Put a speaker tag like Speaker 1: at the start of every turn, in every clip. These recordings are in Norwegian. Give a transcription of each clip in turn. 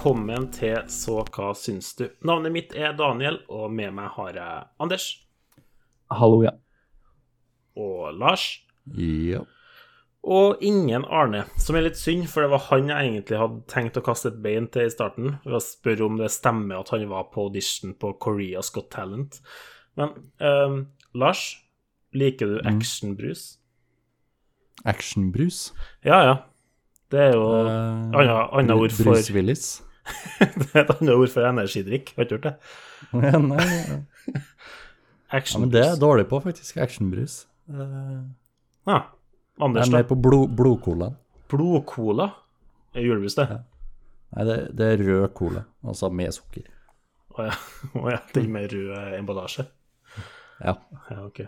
Speaker 1: Velkommen til Så hva syns du? Navnet mitt er Daniel, og med meg har jeg Anders
Speaker 2: Hallo, ja.
Speaker 1: og Lars.
Speaker 3: Ja.
Speaker 1: Og ingen Arne, som er litt synd, for det var han jeg egentlig hadde tenkt å kaste et bein til i starten. Ved å spørre om det stemmer at han var på audition på Korea's Got Talent. Men ehm, Lars, liker du actionbrus?
Speaker 3: Actionbrus.
Speaker 1: Ja, ja. Det er jo
Speaker 3: uh,
Speaker 1: annet, annet ord for
Speaker 3: Bruce Willis.
Speaker 1: Det er et annet ord for energidrikk. Har du ikke hørt det?
Speaker 3: ja, nei, ja. ja, men det er jeg dårlig på, faktisk. Actionbrus. Eh,
Speaker 1: Ja.
Speaker 3: Jeg
Speaker 1: Anders,
Speaker 3: er
Speaker 1: da?
Speaker 3: mer på blod, blodcola.
Speaker 1: Blodcola? Er julebrus, det?
Speaker 3: Nei, det, det er rød cola, altså med sukker.
Speaker 1: Å ja. Oh, ja. Den med rød emballasje?
Speaker 3: Ja.
Speaker 1: Ja, ok.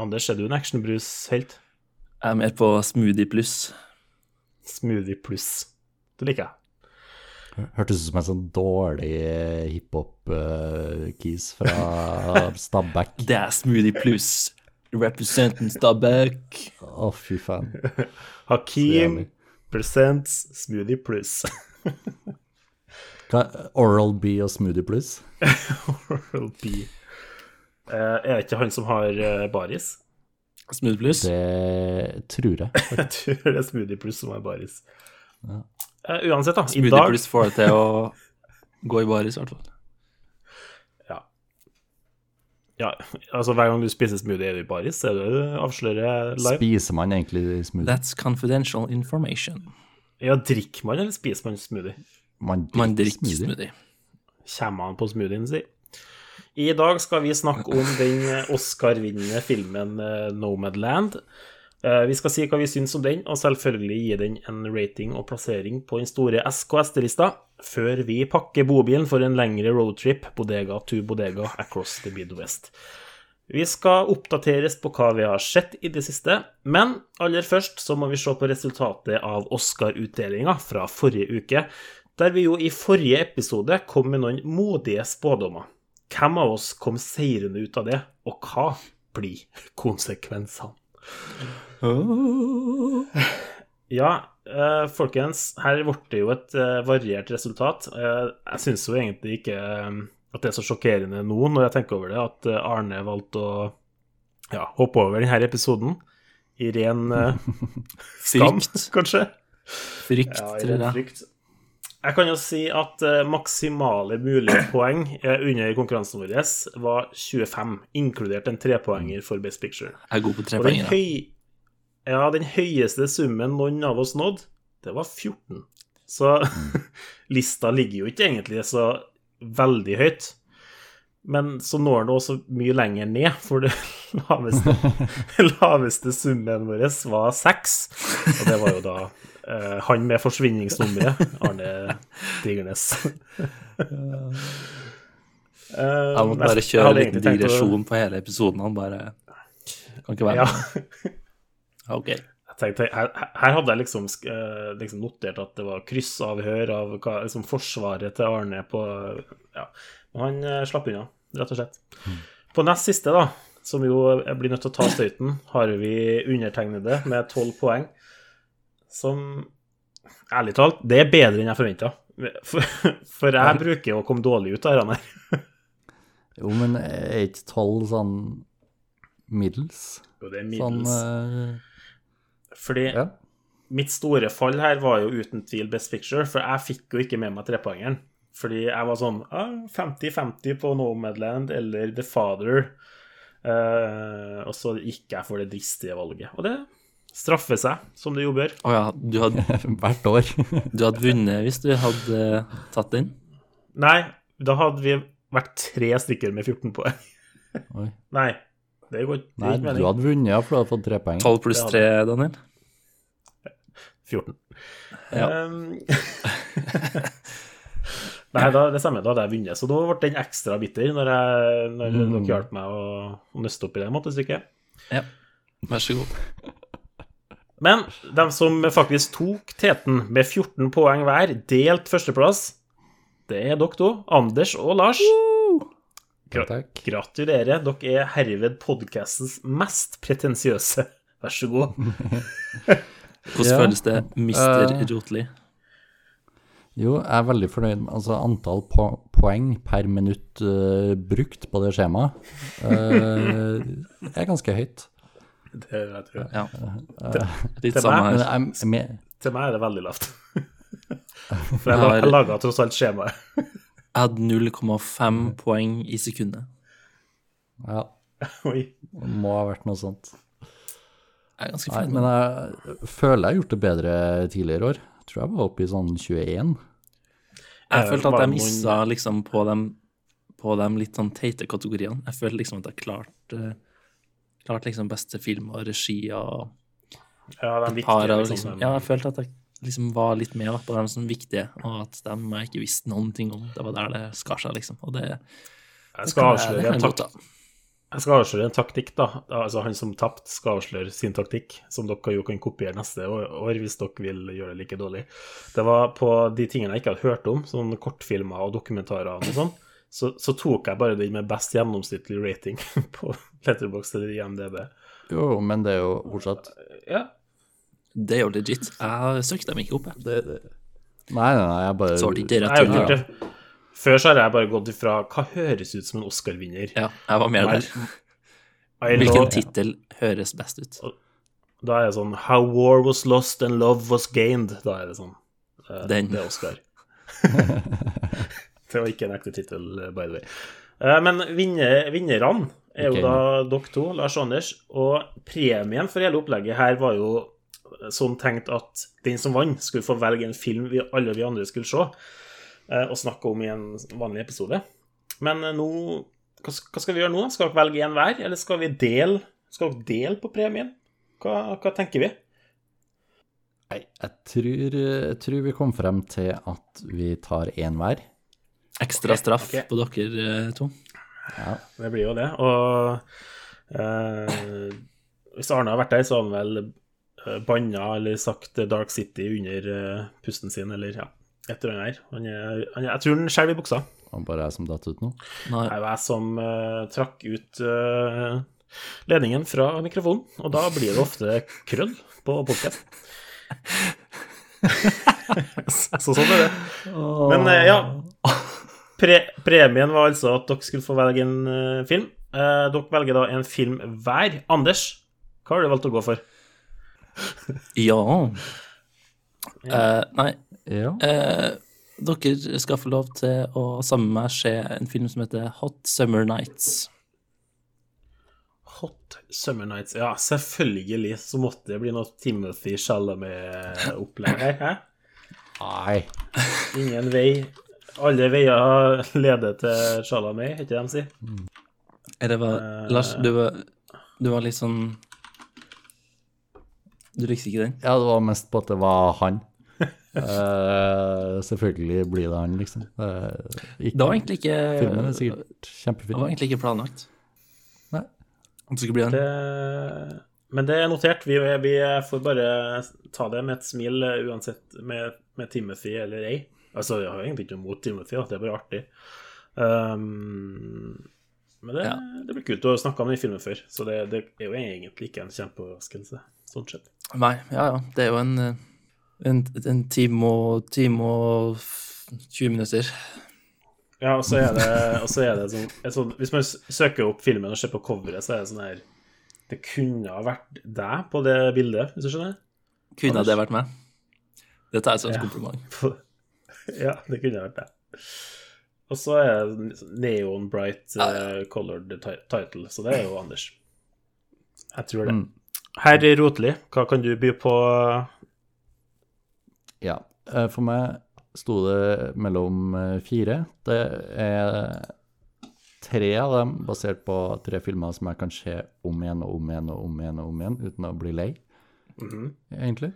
Speaker 1: Anders, er du en actionbrus-helt?
Speaker 2: Jeg er mer på smoothie pluss.
Speaker 1: Smoothie pluss. Det liker jeg.
Speaker 3: Hørtes ut som en sånn dårlig hiphop-keys fra Stabæk.
Speaker 2: Det er smoothie pluss. Representant Stabæk.
Speaker 3: Å, fy faen.
Speaker 1: Hakeem presents smoothie pluss.
Speaker 3: Oral B og Smoothie Plus?
Speaker 1: Oral B. Eh, er det ikke han som har eh, baris?
Speaker 2: Smoothie pluss.
Speaker 3: Det tror jeg.
Speaker 1: Jeg tror det er smoothie pluss som har baris. Eh, uansett, da. I
Speaker 2: Smoothie
Speaker 1: dag
Speaker 2: pluss får det til å gå i baris, i hvert fall.
Speaker 1: Ja. ja. Altså, hver gang du spiser smoothie, er du i baris? Er det avslører live?
Speaker 3: Spiser man egentlig smoothie?
Speaker 2: That's confidential information.
Speaker 1: Ja, drikker man, eller spiser man smoothie?
Speaker 3: Man
Speaker 2: Man
Speaker 3: drikker
Speaker 2: smoothie. smoothie.
Speaker 1: Kommer han på smoothien sin? I dag skal vi snakke om den Oscar-vinnende filmen eh, Nomadland. Eh, Vi skal si hva vi syns om den, og selvfølgelig gi den en rating og plassering på den store SKST-lista, før vi pakker bobilen for en lengre roadtrip bodega to bodega across the Midwest. Vi skal oppdateres på hva vi har sett i det siste, men aller først så må vi se på resultatet av Oscar-utdelinga fra forrige uke, der vi jo i forrige episode kom med noen modige spådommer. Hvem av oss kom seirende ut av det, og hva blir konsekvensene? Ja, eh, folkens, her ble det jo et eh, variert resultat. Eh, jeg syns jo egentlig ikke at det er så sjokkerende nå, når jeg tenker over det, at Arne valgte å ja, hoppe over denne episoden i ren eh, skam, kanskje.
Speaker 2: Frykt,
Speaker 1: Ja, i ren frykt. Jeg kan jo si at eh, maksimale mulige poeng eh, under konkurransen vår var 25, inkludert en trepoenger for Best Picture.
Speaker 2: Jeg er god på tre
Speaker 1: Og
Speaker 2: da.
Speaker 1: høy, ja, den høyeste summen noen av oss nådde, det var 14. Så lista ligger jo ikke egentlig så veldig høyt. Men så når den også mye lenger ned, for det laveste, laveste summen vår var 6. Og det var jo da eh, han med forsvinningsnummeret, Arne Digernes. uh,
Speaker 2: Jeg måtte bare kjøre
Speaker 1: en
Speaker 2: litt
Speaker 1: digresjon å-
Speaker 2: på hele episoden. Han bare Kan ikke være
Speaker 1: Ja.
Speaker 2: Ok.
Speaker 1: Tenkte, her, her hadde jeg liksom, eh, liksom notert at det var kryssavhør av hva, liksom forsvaret til Arne på Ja. Men han eh, slapp unna, rett og slett. På nest siste, da, som jo blir nødt til å ta støyten, har vi undertegnede med tolv poeng. Som Ærlig talt, det er bedre enn jeg forventa. For, for jeg bruker å komme dårlig ut av dette her.
Speaker 3: Jo, men er ikke tolv sånn middels?
Speaker 1: Jo, det er
Speaker 3: Sånn
Speaker 1: middels.
Speaker 3: eh,
Speaker 1: Fordi
Speaker 3: Ja.
Speaker 1: mitt store fall her var jo uten tvil Best Picture, for jeg fikk jo ikke med meg trepoengeren. Fordi jeg var sånn ah, 50-50 på Nomadland eller The Father. Uh, og så gikk jeg for det dristige valget. Og det straffer seg, som du jo bør.
Speaker 2: Å ja, du hadde,
Speaker 3: hvert år.
Speaker 2: du hadde vunnet hvis du hadde tatt den?
Speaker 1: Nei, da hadde vi vært tre stykker med 14 poeng. Nei, det går ikke
Speaker 3: Nei,
Speaker 1: gir
Speaker 3: du hadde vunnet, ja, for du hadde fått tre poeng.
Speaker 2: 12 pluss
Speaker 1: Det
Speaker 2: 3, Daniel?
Speaker 1: 14.
Speaker 2: Ja.
Speaker 1: Um, Nei, da, det stemmer, da hadde jeg vunnet. Så da ble den ekstra bitter når, jeg, når
Speaker 3: Mm.
Speaker 1: dere hjalp meg å, å nøste opp i det måtestykket.
Speaker 2: ja. Vær så god.
Speaker 1: Men de som faktisk tok teten med 14 poeng hver, delt førsteplass, det er dere to, Anders og Lars. Gra gratulerer. Dere er herved podkastens mest pretensiøse. Vær så god.
Speaker 2: Hvordan
Speaker 3: Ja.
Speaker 2: føles det, Mr.
Speaker 3: uh,
Speaker 2: Rotli?
Speaker 3: Jo, jeg er veldig fornøyd med altså, antall po poeng per minutt uh, brukt på det skjemaet. Uh, er ganske høyt.
Speaker 1: Det jeg tror jeg.
Speaker 4: Ja.
Speaker 1: Til
Speaker 4: samme
Speaker 1: meg-
Speaker 3: jeg, er med,
Speaker 1: Til meg er det veldig lavt. For jeg,
Speaker 4: Jeg
Speaker 1: laga tross alt skjemaet.
Speaker 4: Jeg hadde 0,5 poeng i sekundet.
Speaker 3: ja,
Speaker 1: Oi.
Speaker 3: Det må ha vært noe sånt.
Speaker 4: Jeg er ganske
Speaker 3: Nei,
Speaker 4: fornøyd
Speaker 3: men jeg føler jeg har gjort det bedre tidligere år. Jeg tror jeg var oppe i sånn 21.
Speaker 4: Jeg følte at jeg missa liksom på de, på de litt sånn teite kategoriene. Jeg følte liksom at jeg klarte Klarte liksom beste film og regi og
Speaker 1: Ja,
Speaker 4: et par av
Speaker 1: liksom.
Speaker 4: liksom Ja, jeg følte at jeg liksom var litt med da, på dem som viktige, og at dem jeg ikke visste noen ting om. Det var der det skar seg, liksom. Og det,
Speaker 1: Jeg skal
Speaker 4: det
Speaker 1: avsløre en
Speaker 4: godt.
Speaker 1: Jeg skal avsløre en taktikk, da. Altså Han som tapte, skal avsløre sin taktikk, som dere jo kan kopiere neste år hvis dere vil gjøre det like dårlig. Det var på de tingene jeg ikke hadde hørt om, sånn kortfilmer og dokumentarer og sånn, så, så tok jeg bare den med best gjennomsnittlig rating på Letterbox eller IMDb.
Speaker 3: Jo, men det er jo fortsatt
Speaker 1: Ja.
Speaker 4: Det er jo legit. Jeg søkte dem ikke opp, jeg.
Speaker 3: det, det. Nei, nei, nei, jeg bare
Speaker 4: Så var det ikke
Speaker 1: Jeg har det. Før så har jeg bare gått ifra hva høres ut som en Oscar-vinner.
Speaker 4: Ja, jeg var
Speaker 1: med
Speaker 4: der. Hvilken tittel høres best ut?
Speaker 1: Da er det sånn How war was lost and love was gained. Da er det sånn. eh,
Speaker 4: Den.
Speaker 1: Det er Oscar. det var ikke en ekte tittel, by the way. Eh, Men vinner, vinnerne er jo
Speaker 3: okay.
Speaker 1: da dere to, Lars Anders. Og premien for hele opplegget her var jo sånn tenkt at den som vant, skulle få velge en film vi alle vi andre skulle se eh, og snakke om i en vanlig episode. Men eh, nå Hva skal vi gjøre nå? Skal dere velge en hver, eller skal vi dele Skal dere dele på premien? Hva, hva tenker vi?
Speaker 3: Nei, jeg tror, jeg tror vi kom frem til at vi tar én hver.
Speaker 4: Ekstra straff
Speaker 1: okay.
Speaker 4: på dere eh, to.
Speaker 3: Ja.
Speaker 1: Det blir jo det. Og eh, hvis Arne har vært der, så har han vel uh, banna eller sagt Dark City under eh, pusten sin, eller ja, et eller annet her. Han er, han er, jeg tror han skjelver i buksa.
Speaker 3: Og bare jeg som datt ut nå.
Speaker 4: Nei,
Speaker 1: Det er jo jeg som uh, trakk ut uh, ledningen fra mikrofonen, og da blir det ofte krøll på podcast. så sånn er det. Men uh, ja. Pre premien var altså at dere skulle få velge en uh, film. Uh, dere velger da en film hver. Anders, hva har du valgt å gå for?
Speaker 4: Ja. uh, nei,
Speaker 3: Ja.
Speaker 4: eh, dere skal få lov til å sammen med meg se en film som heter Hot Summer Nights.
Speaker 1: Hot Summer Nights. Ja, selvfølgelig så måtte det bli noe Timothy Chalamet-opplegg her.
Speaker 3: Nei.
Speaker 1: Ingen vei Alle veier leder til Shalamay, heter det de sier?
Speaker 4: Er det var,
Speaker 1: Eh.
Speaker 4: Lars, du var, du var litt sånn Du likte ikke den?
Speaker 3: Ja, det var mest på at det var han. uh, selvfølgelig blir det han, liksom. Uh, ikke,
Speaker 4: Det var egentlig ikke
Speaker 3: Filmen er sikkert
Speaker 4: Det var egentlig ikke planlagt.
Speaker 3: Nei.
Speaker 4: At det skulle bli han.
Speaker 1: Det, men det er notert. Vi, vi får bare ta det med et smil eh, uansett med, med Timothy eller ei. Altså, jeg har egentlig ikke noe mot Timothy, da. det er bare artig. Um, men det,
Speaker 4: Ja.
Speaker 1: det blir kult. Du har snakka om den filmen før, så det, det er jo egentlig ikke en kjempeoverraskelse. Sånn sett.
Speaker 4: Nei, ja ja. Det er jo en, en, en time og, time og 20 minutter.
Speaker 1: Ja, og så er det, og så er det sånn, sånn Hvis man søker opp filmen og ser på coveret, så er det sånn her Det kunne ha vært deg på det bildet, hvis du skjønner?
Speaker 4: Kunne det vært meg? Det tar jeg som et
Speaker 1: Ja.
Speaker 4: kompliment.
Speaker 1: Ja, det kunne vært det. Og så er det Neon Bright uh, colored title, så det er jo Anders. Jeg tror det.
Speaker 3: Mm.
Speaker 1: Herr Rotli, hva kan du by på?
Speaker 3: Ja. eh, For meg sto det mellom eh, fire. Det er tre av dem basert på tre filmer som jeg kan se om igjen og om igjen og om igjen og om igjen uten å bli lei,
Speaker 1: Mhm.
Speaker 3: egentlig.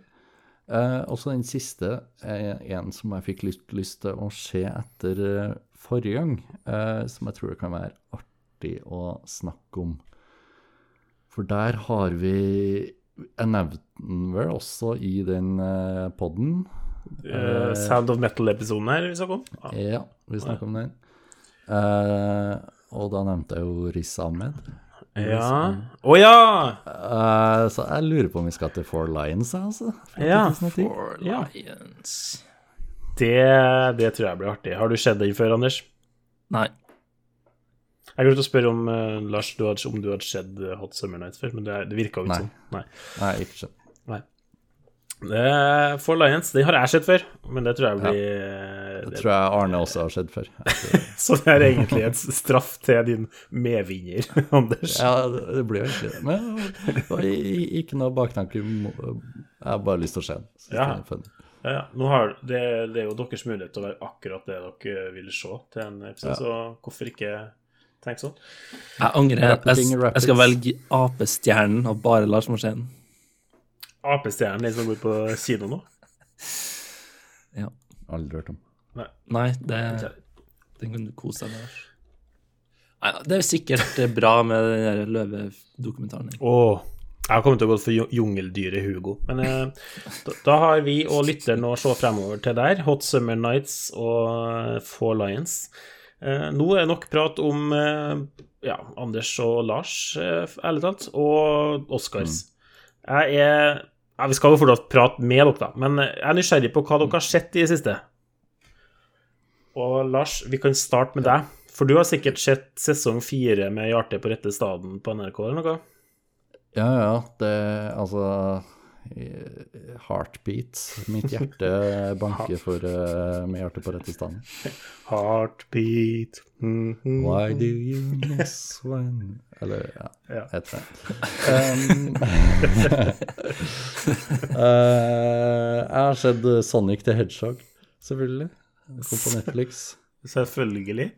Speaker 3: Eh, også den siste er en som jeg fikk lyst, lyst til å se etter eh, forrige gang, eh, som jeg tror det kan være artig å snakke om. For der har vi Jeg nevnte den vel også i den eh, podden.
Speaker 1: Uh, Sound of Metal-episoden her vi snakker om? Ja.
Speaker 3: Ja, vi snakker om den. Eh, og da nevnte jeg jo Riz Ahmed.
Speaker 1: Ja. Å ja!
Speaker 3: Uh, så jeg lurer på om vi skal til Four Lions, altså.
Speaker 1: Ja,
Speaker 3: 2010.
Speaker 4: For
Speaker 1: Ja.
Speaker 4: Lions.
Speaker 1: Det, det tror jeg blir artig. Har du sett det før, Anders?
Speaker 4: Nei.
Speaker 1: Jeg glemte å spørre om uh, Lars, du hadde, om du hadde sett eh, Hot Summer Night før, men det, det virka jo ikke
Speaker 3: Nei.
Speaker 1: sånn. Nei.
Speaker 3: Nei, ikke skjønt.
Speaker 1: Nei. Det, For Lions, den har jeg sett før, men det tror jeg blir ja.
Speaker 3: Det
Speaker 1: det,
Speaker 3: tror jeg Arne også har sett før.
Speaker 1: Så det er egentlig et straff til din medvinner, Anders.
Speaker 3: Ja, det det blir jo egentlig det. Men det ikke noe baktanke. Jeg har bare lyst til å se den.
Speaker 1: Ja. Ja, ja. Har, det, det er jo deres mulighet til å være akkurat det dere vil se til en episode,
Speaker 3: Ja.
Speaker 1: så hvorfor ikke tenke sånn?
Speaker 4: Jeg angrer. Jeg, jeg skal velge Apestjernen og bare Lars Marsén.
Speaker 1: Ap-stjernen, den som går på kino nå?
Speaker 4: Ja.
Speaker 3: Aldri hørt om.
Speaker 4: Nei, det Den kan du kose deg med. Nei, det er sikkert eh, bra med den der løvedokumentaren. Oh,
Speaker 1: Åh, jeg har kommet til å gå for ju- jungeldyret Hugo. Men eh, da, da har vi og lytteren å se fremover til der. Hot Summer Nights og eh, Four Lions. Eh, nå er det nok prat om eh, ja, Anders og Lars, eh, ærlig talt, og Oscars. Jeg er ja, Vi skal jo fortsatt prate med dere, da, men jeg er nysgjerrig på hva dere har sett i det siste. Og Lars, vi kan starte med deg. For du har sikkert sett sesong fire med Hjarte på rette staden på NRK eller noe?
Speaker 3: Ja, ja, det Altså eh, Heartbeat. Mitt hjerte banker for eh, med hjertet på rette stand.
Speaker 1: Heartbeat mhm.
Speaker 3: Why do you miss when Eller, ja,
Speaker 1: Ja.
Speaker 3: heter det. Um, uh, jeg har sett Sonic the Hedgehog, selvfølgelig. Kom på Netflix.
Speaker 1: Selvfølgelig.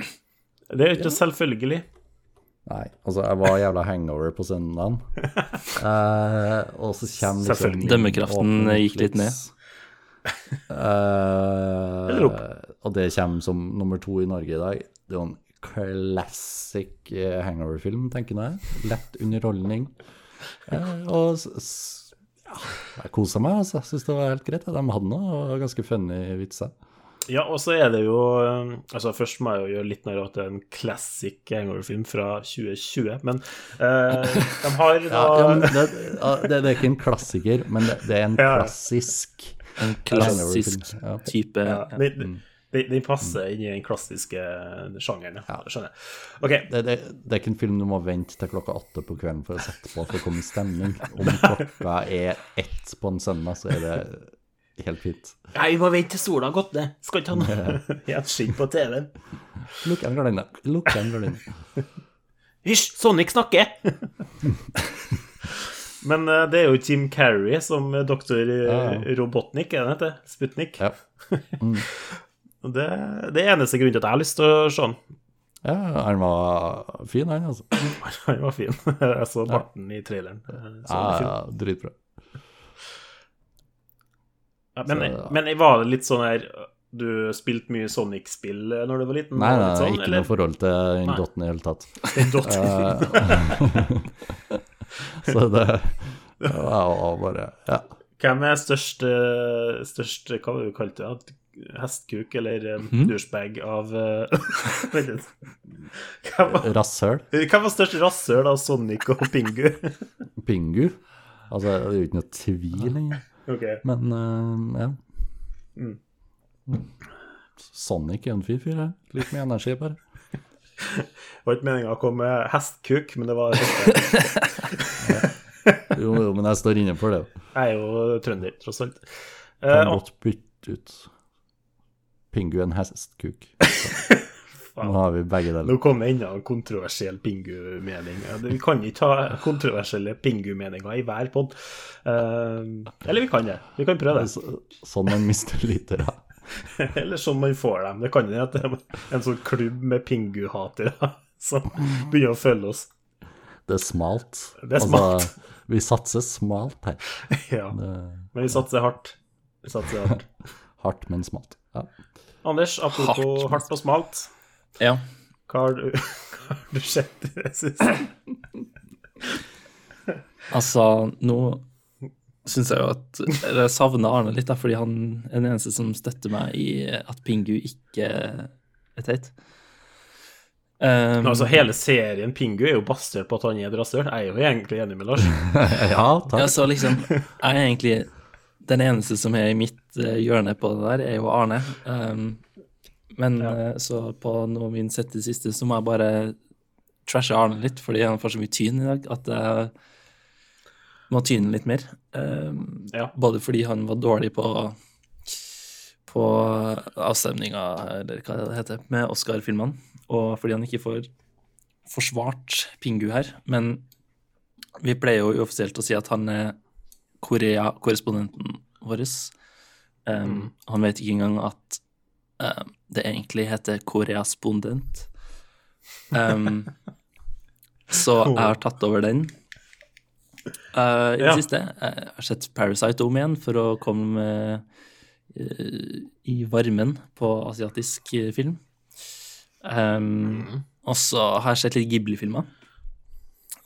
Speaker 1: Det er ikke selvfølgelig.
Speaker 3: Nei, altså, jeg var jævla hangover på søndagen. Eh, og så kommer liksom
Speaker 1: Selvfølgelig.
Speaker 4: Dømmekraften gikk litt ned.
Speaker 3: Eh, og det kommer som nummer to i Norge i dag. Det er jo en classic eh, hangover-film, tenker jeg. Lett underholdning. Eh, og ja, jeg kosa meg, altså. Jeg syns det var helt greit. De hadde noe ganske funny vitser.
Speaker 1: Ja, og så er det jo um, Altså, først må jeg jo gjøre litt narr av at det er en classic hangover-film fra 2020, men eh, de har da
Speaker 3: Ja, det, det, det er ikke en klassiker, men det, det er en klassisk
Speaker 4: En klassisk.
Speaker 3: Ja.
Speaker 4: type
Speaker 1: ja,
Speaker 4: ja.
Speaker 1: de, de, de, de passer inn i den klassiske sjangeren, ja. Det skjønner jeg. Okay.
Speaker 3: Det, det, det er ikke en film du må vente til klokka åtte på kvelden for å sette på for å komme i stemning. Om klokka er ett på en søndag, så er det helt fint.
Speaker 1: Nei, vi må vente til sola har gått ned. Skal ikke ha noe gjenskinn på TV-en.
Speaker 3: Lukk igjen gardina. Lukk igjen gardina.
Speaker 1: Hysj, Sonic snakker! Men eh, det er jo Jim Carrey som doktor
Speaker 3: Ja, ja.
Speaker 1: Robotnik, er det det heter? Sputnik.
Speaker 3: Ja.
Speaker 1: Og Det, det er eneste grunnen til at jeg har lyst til å se han.
Speaker 3: ja, han var fin, han, altså.
Speaker 1: Han var fin. Jeg så barten i traileren. eh, så
Speaker 3: Ja, ja, dritbra.
Speaker 1: Ja, men,
Speaker 3: så-
Speaker 1: men var det litt sånn her Du spilte mye Sonic-spill eh, når du var liten?
Speaker 3: Nei, nei,
Speaker 1: sånn,
Speaker 3: ikke
Speaker 1: eller?
Speaker 3: noe forhold til dotten i det hele tatt. Eh, så det det var bare Ja.
Speaker 1: Hvem er størst, eh, størst Hva var det du kalte det? Hestkuk eller
Speaker 3: Mhm.
Speaker 1: douchebag av Vent litt.
Speaker 3: Rasshøl.
Speaker 1: hvem var størst rasshøl av Sonic og Pingu?
Speaker 3: Pingu. Altså, det er jo ikke noe tvil lenger.
Speaker 1: Ok.
Speaker 3: Men uh, ja.
Speaker 1: Mm.
Speaker 3: Sonic er en fin fyr, jeg. Litt mye energi, bare.
Speaker 1: Det var ikke meninga å komme med hestkuk, men det var
Speaker 3: Jo, jo, men jeg står inne for det.
Speaker 1: Jeg er jo trønder, tross alt.
Speaker 3: Kan
Speaker 1: Eh,
Speaker 3: godt bytte ut Pingu en Nå har vi begge deler.
Speaker 1: Nå kom enda en kontroversiell pingu-mening. Vi kan ikke ha kontroversielle pingu-meninger i hver pod. eller vi kan det. Vi kan prøve det.
Speaker 3: Så- Sånn man mister lyttere.
Speaker 1: Eller sånn man får dem. Det kan hende at det er en sånn klubb med pingu-hatere som begynner å følge oss.
Speaker 3: Det er smalt.
Speaker 1: Det er smalt.
Speaker 3: Altså, vi satser smalt her.
Speaker 1: Ja.
Speaker 3: Det
Speaker 1: Men vi satser hardt. Vi satser hardt.
Speaker 3: hardt, men smalt. Ja.
Speaker 1: Anders, apropos
Speaker 4: Hardt.
Speaker 1: hardt og smalt.
Speaker 4: Ja.
Speaker 1: Hva har du, hva har du sett i det siste?
Speaker 4: Altså, nå syns jeg jo at Jeg savner Arne litt, da, fordi han er den eneste som støtter meg i at Pingu ikke er teit. Um,
Speaker 1: Altså, hele serien Pingu er jo basert på at han er et rasshøl. Jeg er jo egentlig enig med Lars.
Speaker 3: ja, takk.
Speaker 4: ja, så liksom Jeg er egentlig den eneste som er i mitt eh, hjørne på det der, er jo Arne. Um, men ja. så på noe min sette siste, så må jeg bare trashe Arne litt, fordi han får så mye tyn i dag at jeg må tyne litt mer. Um,
Speaker 1: Ja.
Speaker 4: Både fordi han var dårlig på på avstemninga, eller hva det heter, med Oscar-filmene, og fordi han ikke får forsvart Pingu her. Men vi pleier jo uoffisielt å si at han er Korea-korrespondenten vår. Um, Han vet ikke engang at um, det egentlig heter koreaspondent. Um, så jeg har tatt over den. Uh, I det
Speaker 1: Ja.
Speaker 4: siste. Jeg har sett Parasite om igjen for å komme uh, i varmen på asiatisk film. Um, Og så har jeg sett litt Ghibli-filmer,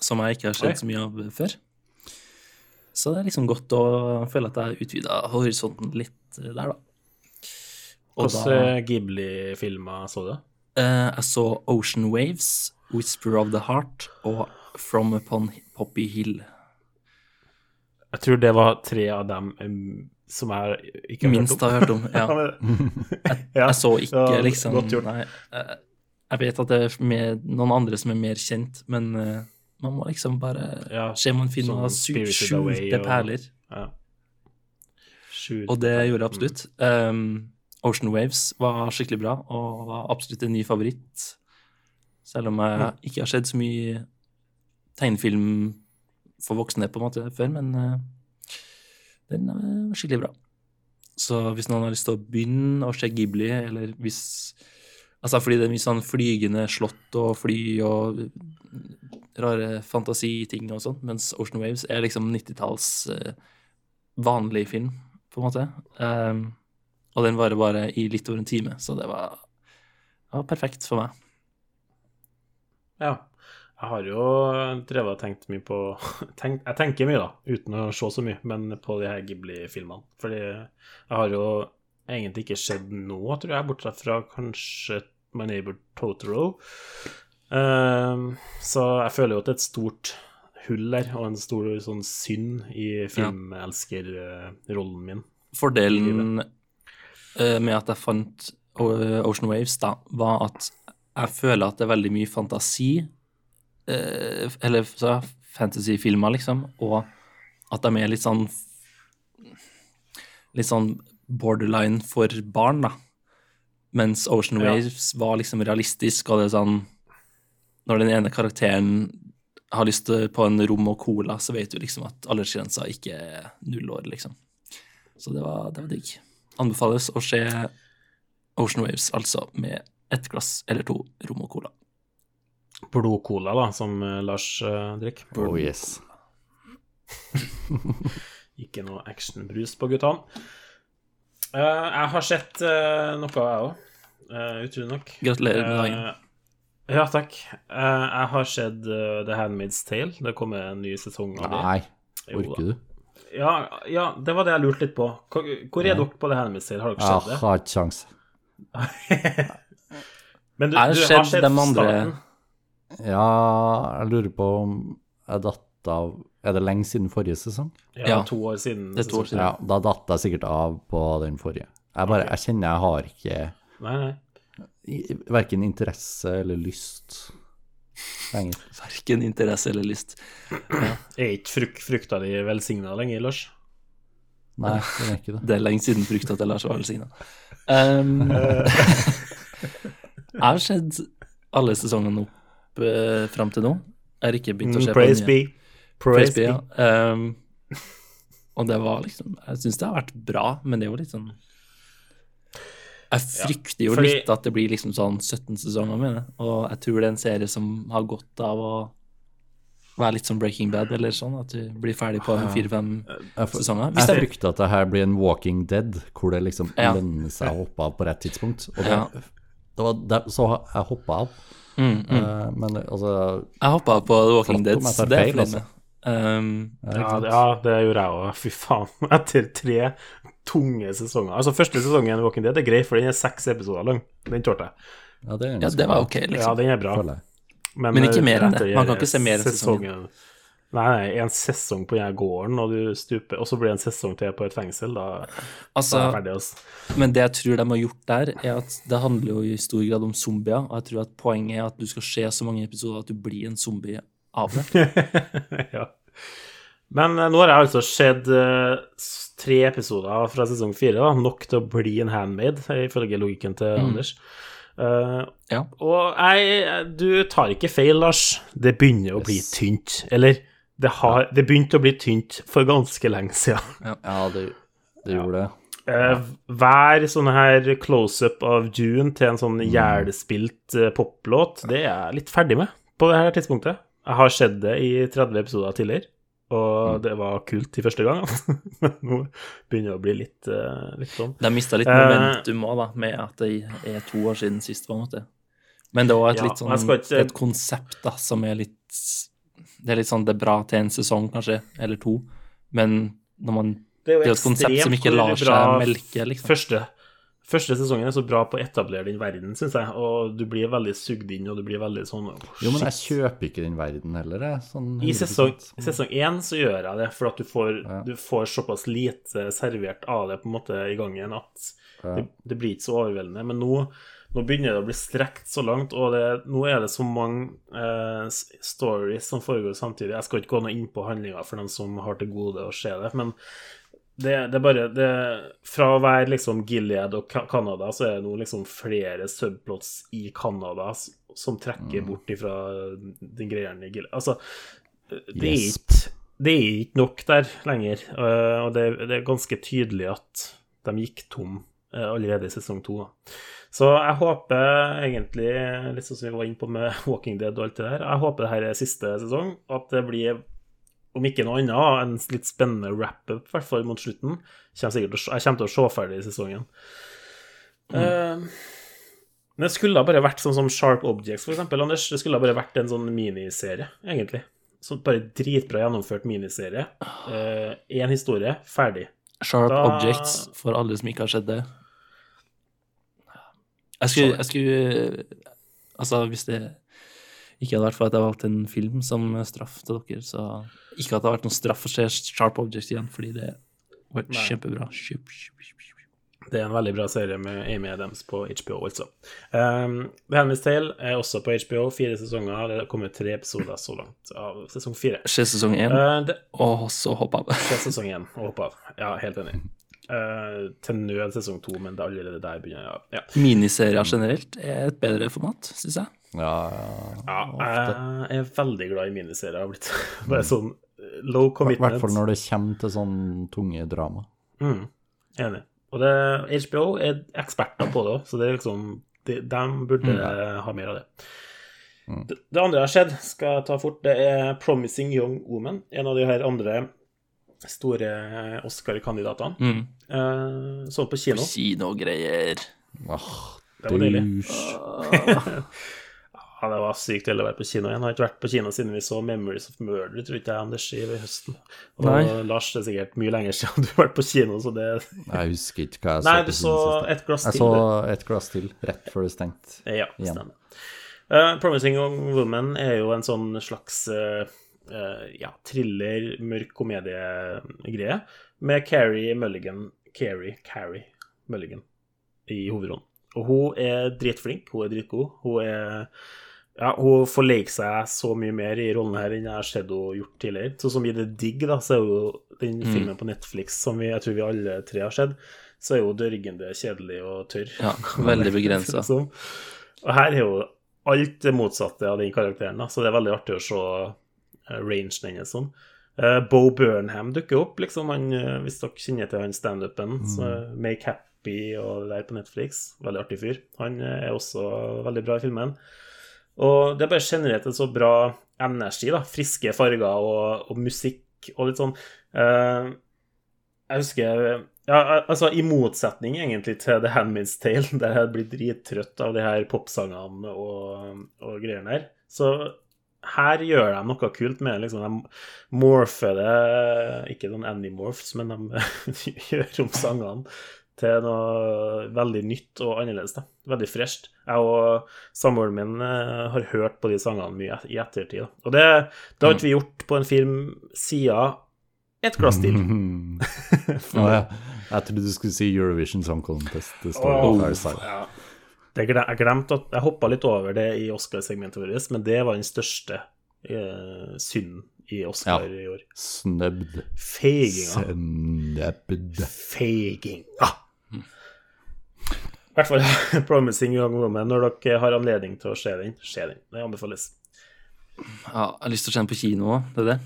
Speaker 4: som jeg ikke har sett
Speaker 1: Oi.
Speaker 4: så mye av før. Så det er liksom godt å føle at jeg har utvida horisonten litt eh, der, da. Og
Speaker 1: Hvilke eh, Ghibli-filmer så du?
Speaker 4: Uh, Jeg så Ocean Waves, Whisper of the Heart og From Upon Poppy Hill.
Speaker 1: Jeg tror det var tre av dem um, som jeg ikke har
Speaker 4: Minst
Speaker 1: hørt om.
Speaker 4: Minst har hørt om. Ja.
Speaker 1: Jeg,
Speaker 4: Jeg så ikke
Speaker 1: Ja,
Speaker 4: liksom. Nei. eh, Jeg vet at det er med noen andre som er mer kjent, men uh, man må liksom bare
Speaker 1: Ja,
Speaker 4: se om man finner
Speaker 1: sånn
Speaker 4: skjulte
Speaker 1: og-
Speaker 4: perler.
Speaker 1: Ja.
Speaker 4: Og det gjorde jeg absolutt. Um, Ocean Waves var skikkelig bra, og var absolutt en ny favoritt. Selv om jeg ikke har sett så mye tegnefilm for voksne på en måte før, men uh, den var skikkelig bra. Så hvis noen har lyst til å begynne å se Ghibli, eller hvis Altså fordi det er mye sånn flygende slott og fly og rare fantasiting og sånn, mens Ocean Waves er liksom 90-talls eh, vanlig film, på en måte. Um, og den varer bare i litt over en time, så det var, det var perfekt for meg.
Speaker 1: Ja. Jeg har jo drevet og tenkt mye på tenk, Jeg tenker mye, da, uten å se så mye, men på de her Ghibli-filmene. Fordi jeg har jo egentlig ikke skjedd noe, tror jeg, bortsett fra kanskje My Neighbor Totoro. Um, så jeg føler jo at det er et stort hull der, og en stor sånn synd i filmelskerrollen min.
Speaker 4: Fordelen eh, med at jeg fant Ocean Waves, da, var at jeg føler at det er veldig mye fantasi, eh, eller så, fantasyfilmer, liksom, og at de er litt sånn Litt sånn borderline for barn, da. Mens Ocean
Speaker 1: Ja.
Speaker 4: Waves var liksom realistisk, og det er sånn Når den ene karakteren har lyst på en rom og cola, så vet du liksom at aldersgrensa ikke er null år, liksom. Så det var, det var digg. Anbefales å se Ocean Waves, altså med ett glass eller to rom og cola.
Speaker 1: Blodcola, da, som eh, Lars uh, drikker.
Speaker 3: Oh yes.
Speaker 1: Ikke noe actionbrus på guttene. Uh, jeg har sett uh, noe, jeg òg. utrolig nok.
Speaker 4: Gratulerer med dagen.
Speaker 1: Uh, ja, takk. Uh, jeg har sett The Handmaid's Tale. Det kommer en ny sesong av det.
Speaker 3: Nei, orker du?
Speaker 1: Ja, ja, det var det jeg lurte litt på. Hvor, er er dere på det her, Tale? Har dere sett det?
Speaker 3: Jeg har ikke sjans.
Speaker 1: Men du,
Speaker 4: Jeg har sett dem andre-
Speaker 1: starten?
Speaker 3: Ja, jeg lurer på om jeg datt av Er det lenge siden forrige sesong?
Speaker 1: Ja,
Speaker 4: Ja.
Speaker 1: to år siden.
Speaker 4: Det er to år siden.
Speaker 3: Ja, da datt jeg sikkert av på den forrige. Jeg bare, jeg kjenner jeg har ikke
Speaker 1: Nei, nei.
Speaker 3: verken interesse eller lyst lenger.
Speaker 4: Verken interesse eller lyst.
Speaker 1: Er ikke fruk frukta di velsigna lenger, Lars?
Speaker 3: Nei, den er ikke det.
Speaker 4: Det er lenge siden frukta til Lars var velsigna. Um, jeg har sett alle sesongene opp uh, fram til nå. Jeg har ikke begynt å se
Speaker 1: Mm,
Speaker 4: på
Speaker 1: praise
Speaker 4: den
Speaker 1: be.
Speaker 4: nye.
Speaker 1: Praise,
Speaker 4: Praise be. ja. Um, og det var liksom Jeg syns det har vært bra, men det er jo litt sånn Jeg frykter jo
Speaker 1: fordi-
Speaker 4: litt at det blir liksom sånn 17 sesonger med det, og jeg tror det er en serie som har godt av å være litt som Breaking Bad eller sånn, at du blir ferdig på fire-fem sesonger. Hvis
Speaker 3: jeg frykter at det her blir en Walking Dead, hvor det liksom
Speaker 4: Ja.
Speaker 3: lønner seg å hoppe av på rett tidspunkt. Og det,
Speaker 4: Ja.
Speaker 3: det var der, så jeg hoppa av.
Speaker 4: mm, mm.
Speaker 3: Eh, men altså
Speaker 4: Jeg hoppa på The Walking Dead, så det er
Speaker 3: feil,
Speaker 4: jeg fornøyd
Speaker 3: altså.
Speaker 4: med. Um,
Speaker 3: ja,
Speaker 1: det- ja, det gjorde jeg òg. Fy faen. Etter tre tunge sesonger. Altså, første sesongen i Walking Dead er grei, for den er seks episoder lang. Den tålte jeg.
Speaker 3: Ja, det,
Speaker 4: ja, det var
Speaker 3: ok,
Speaker 4: ok,
Speaker 1: Ja,
Speaker 4: liksom.
Speaker 1: den er bra.
Speaker 3: Men.
Speaker 4: Men ikke mer enn det. Man kan ikke se mer enn sesongen.
Speaker 1: sesongen. Nei, nei, en sesong på den gården, og du stuper, og så blir det en sesong til på et fengsel. Da, da er
Speaker 4: Altså,
Speaker 1: det ferdig. Altså.
Speaker 4: men det jeg tror de har gjort der, er at det handler jo i stor grad om zombier, og jeg tror at poenget er at du skal se så mange episoder at du blir en zombie av det.
Speaker 1: ja. Men eh, nå har jeg altså sett eh, tre episoder fra sesong fire, da, nok til å bli en handmaid, ifølge logikken til Anders. Uh,
Speaker 4: Ja.
Speaker 1: og jeg, du tar ikke feil, Lars. Det begynner å bli tynt. Eller det, har, det begynte å bli tynt for ganske lenge siden.
Speaker 3: Ja, det, det gjorde det.
Speaker 1: Eh, hver sånn her close-up av June til en sånn
Speaker 3: Mm.
Speaker 1: jævlspilt uh, poplåt, det er jeg litt ferdig med på det her tidspunktet. Jeg har sett det i 30 episoder tidligere, og
Speaker 3: Mm.
Speaker 1: det var kult de første gangene. Men nå begynner det å bli litt, uh, litt sånn.
Speaker 4: De mista litt
Speaker 1: Eh.
Speaker 4: momentum òg, da, med at det er to år siden sist, på en måte. Men det er også et
Speaker 1: Ja,
Speaker 4: litt sånn
Speaker 1: ikke-
Speaker 4: et konsept da, som er litt Det er litt sånn det er bra til en sesong, kanskje, eller to, men når man
Speaker 1: Det
Speaker 4: Det er jo et konsept som ikke lar seg melke, liksom.
Speaker 1: Første, første sesongen er så bra på å etablere den verden, syns jeg, og du blir veldig sugd inn, og du blir veldig sånn oh,
Speaker 3: Jo, men jeg kjøper ikke den verden heller, jeg. Sånn
Speaker 1: I sesong, i sesong én så gjør jeg det, for at du får,
Speaker 3: Ja.
Speaker 1: du får såpass lite servert av det på en måte i gangen at
Speaker 3: Ja.
Speaker 1: det, det blir ikke så overveldende. Men nå, nå begynner det å bli strekt så langt, og det, nå er det så mange eh, stories som foregår samtidig. Jeg skal ikke gå noe inn på handlinga for dem som har til gode å se det, men det, det er bare det, Fra å være liksom Gilead og Canada, så er det nå liksom flere subplots i Canada som trekker bort ifra den greia i Gilead. Altså, det er
Speaker 3: Yes.
Speaker 1: ikke det er ikke nok der lenger, øh, og det, det er ganske tydelig at de gikk tom øh, allerede i sesong to. Så jeg håper egentlig, litt sånn som vi var inne på med Walking Dead og alt det der, jeg håper det her er siste sesong, at det blir om ikke noe annet, en litt spennende wrap-up, i hvert fall mot slutten. Kjem sikkert jeg kommer til å se ferdig i sesongen. Eh, men det skulle da bare vært sånn som Sharp Objects, eksempel, Anders. Det skulle da bare vært en sånn miniserie, egentlig. Sånn bare dritbra gjennomført miniserie. Én historie, ferdig.
Speaker 4: Sharp
Speaker 1: Da-
Speaker 4: Objects, for alle som ikke har sett det. Jeg skulle, jeg skulle Altså, hvis det ikke hadde vært for at jeg valgte en film som straff til dere, så Ikke at det hadde vært noen straff å se Sharp Objects igjen, fordi det var
Speaker 1: Nei.
Speaker 4: kjempebra. Kjøp, kjøp, kjøp, kjøp.
Speaker 1: Det er en veldig bra serie med Amy Adams på HBO, altså. Um, The Handmaid's Tale er også på HBO, fire sesonger. Det kommer tre episoder så langt av sesong fire.
Speaker 4: Se sesong én,
Speaker 1: Uh, det
Speaker 4: og så hoppe av.
Speaker 1: Skjer sesong én og hoppe av. Ja, helt enig. Uh, til nød sesong to, men det er allerede der begynner jeg. Ja.
Speaker 4: Miniserier generelt er et bedre format, syns jeg.
Speaker 3: Ja, ja.
Speaker 1: ja, jeg er veldig glad i miniserier. Jeg har blitt bare sånn low low
Speaker 3: I
Speaker 1: commitment.
Speaker 3: hvert fall når det kommer til sånn tunge drama.
Speaker 1: Mm, enig. Og det, HBO er eksperter på det òg, så det er liksom de, de burde ha mer av det. det. Det andre jeg har sett, skal jeg ta fort, det er 'Promising Young Woman'. En av de her andre store Oscar-kandidatene.
Speaker 4: Mm.
Speaker 1: Uh, sånn på kino.
Speaker 4: Kinogreier.
Speaker 3: Åh,
Speaker 1: Det var deilig. Ja, det var sykt deilig å være på kino igjen. Jeg har ikke vært på kino siden vi så 'Memories of Murder', tror ikke jeg, Anders, i høsten. Og
Speaker 4: Nei.
Speaker 1: Lars, det er sikkert mye lenger siden du har vært på kino, så det
Speaker 3: Jeg husker ikke hva jeg
Speaker 1: Nei,
Speaker 3: så
Speaker 1: du
Speaker 3: på kino sist.
Speaker 1: et glass
Speaker 3: Jeg så et glass til rett før det stengte.
Speaker 1: Ja, stemmer. Uh, 'Promising Young Woman' er jo en sånn slags eh, eh, ja, thriller, mørk komediegreie med Carrie Mulligan Carrie, Carrie Mulligan i hovedrollen. Og hun er dritflink, hun er dritgod. Hun er ja, hun får leke seg så mye mer i rollen her enn jeg har sett henne gjort tidligere. Sånn som i The Digg, da, så er jo den
Speaker 4: Mm.
Speaker 1: filmen på Netflix som vi, jeg tror vi alle tre har sett, så er hun dørgende kjedelig og tørr.
Speaker 4: Ja, veldig begrensa.
Speaker 1: Liksom. Og her er jo alt det motsatte av den karakteren, da, så det er veldig artig å se eh, rangen hennes som. Uh, Bo Burnham dukker opp, liksom, han, eh, hvis dere kjenner til han standupen. så Make Happy og det der på Netflix. Veldig artig fyr. Han eh, er også veldig bra i filmen. Og det er bare generelt en så bra energi, da. Friske farger og, og musikk og litt sånn Uh, Jeg husker ja, altså I motsetning egentlig til The Handmaid's Tale, der jeg blir drittrøtt av de her popsangene og, og greiene her, så her gjør de noe kult med det. liksom, De morfer det Ikke noen Animorphs, men de gjør om sangene til noe veldig nytt og annerledes. da. Veldig fresht. Jeg og samboeren min eh, har hørt på de sangene mye i ettertid. Da. Og det, det har ikke vi gjort på en film siden Et glass til.
Speaker 3: Ja. Jeg trodde du skulle si Eurovision Song Contest. Det står Fireside.
Speaker 1: ja. Det glem, jeg glemte at Jeg hoppa litt over det i Oscar-segmentet vårt, men det var den største eh, synden i Oscar
Speaker 3: Ja.
Speaker 1: i år.
Speaker 3: Snøbd.
Speaker 1: Feiginga.
Speaker 3: Snøbd.
Speaker 1: Feiginga. I hvert fall Promising Young Woman. Når dere har anledning til å se den, se den. Det anbefales.
Speaker 4: Ja, jeg har lyst til å se den på kino òg, det er det.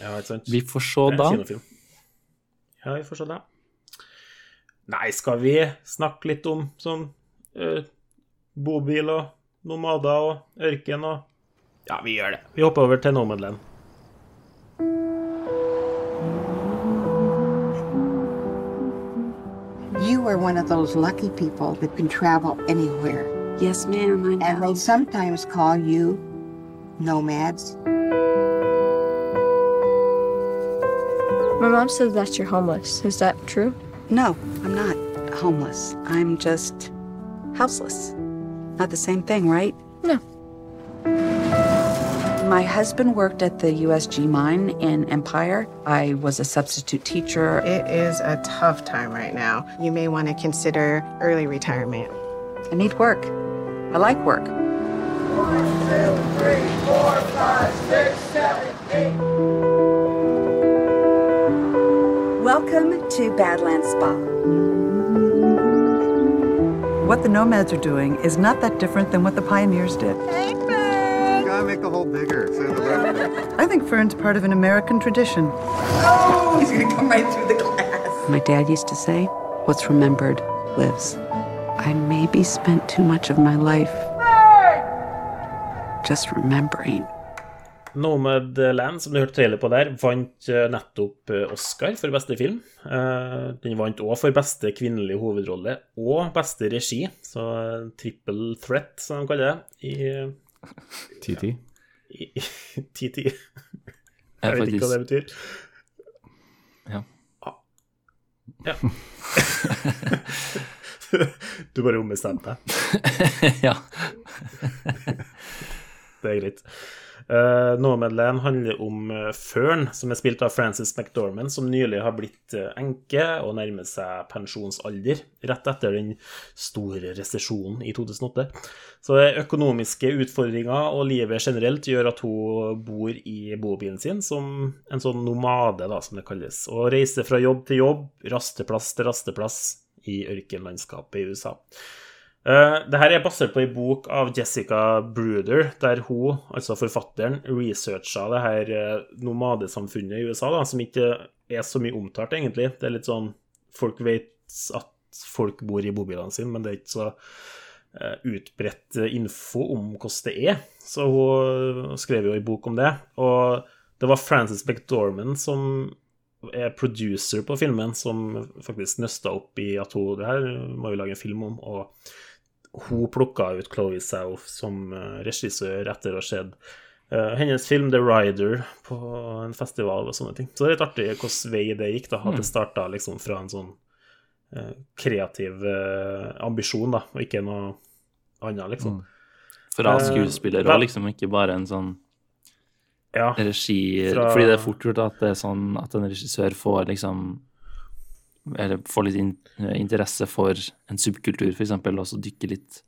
Speaker 1: Ja, ikke sant?
Speaker 4: Vi får se da.
Speaker 1: kinofilm. Ja, vi får se da. Nei, skal vi snakke litt om sånn eh, bobil og nomader og ørken og Ja, vi gjør det. Vi hopper over til Nomadland.
Speaker 5: You are one of those lucky people that can travel anywhere.
Speaker 6: Yes, ma'am, I
Speaker 5: And they sometimes call you nomads.
Speaker 7: My mom says that you're homeless. Is that true?
Speaker 6: No, I'm not homeless. I'm just houseless. Not the same thing, right?
Speaker 7: No.
Speaker 6: My husband worked at the USG mine in Empire. I was a substitute teacher.
Speaker 8: It is a tough time right now. You may want to consider early retirement.
Speaker 6: I need work. I like work. One, two, three, four, five, six, seven, eight. Welcome to Badlands Spa.
Speaker 9: What the nomads are doing is not that different than what the pioneers did.
Speaker 10: Gotta make the hole bigger. So the.
Speaker 9: I think Fern's part of an American tradition.
Speaker 6: Oh, He's gonna come right through the glass. My dad used to say, What's remembered lives. I maybe spent too much of my life just remembering.
Speaker 1: Nomadland, som du hørte trailer på der, vant eh, nettopp eh, Oscar for beste film. Eh, Den vant òg for beste kvinnelige hovedrolle og beste regi, så triple threat, som de kaller det, i
Speaker 3: TT.
Speaker 1: i- i- TT.
Speaker 4: Jeg
Speaker 1: Jeg vet ikke hva det betyr.
Speaker 4: Ja.
Speaker 1: Ah. Ja. du bare ombestemte deg.
Speaker 4: Ja.
Speaker 1: Det er greit. Uh, Nomadland handler om uh, Fern, som er spilt av Frances McDormand, som nylig har blitt uh, enke og nærmer seg pensjonsalder, rett etter den store resesjonen i 2008. Så økonomiske utfordringer og livet generelt gjør at hun bor i bobilen sin som en sånn nomade, da, som det kalles, og reiser fra jobb til jobb, rasteplass til rasteplass i ørkenlandskapet i USA. Uh, det her er basert på ei bok av Jessica Bruder, der hun, altså forfatteren, researcha det her uh, nomadesamfunnet i USA, da, som ikke er så mye omtalt, egentlig. Det er litt sånn Folk vet at folk bor i bobilene sine, men det er ikke så uh, utbredt info om hvordan det er. Så hun skrev jo ei bok om det. Og det var Frances McDormand som er producer på filmen, som faktisk nøsta opp i at hun Det her må jo lage en film om. og hun plukka ut Chloé South som eh, regissør etter å ha sett Uh, hennes film The Rider på en festival og sånne ting. Så det er litt artig hvilken vei det gikk, da. At det starta liksom fra en sånn uh, kreativ uh, ambisjon, da, og ikke noe annet, liksom.
Speaker 4: Fra
Speaker 1: Eh,
Speaker 4: skuespiller og liksom ikke bare en sånn
Speaker 1: Ja.
Speaker 4: regi
Speaker 1: Fra-
Speaker 4: Fordi det er fort gjort at det er sånn at en regissør får liksom Eller får litt in interesse for en subkultur, eksempel, og så dykke litt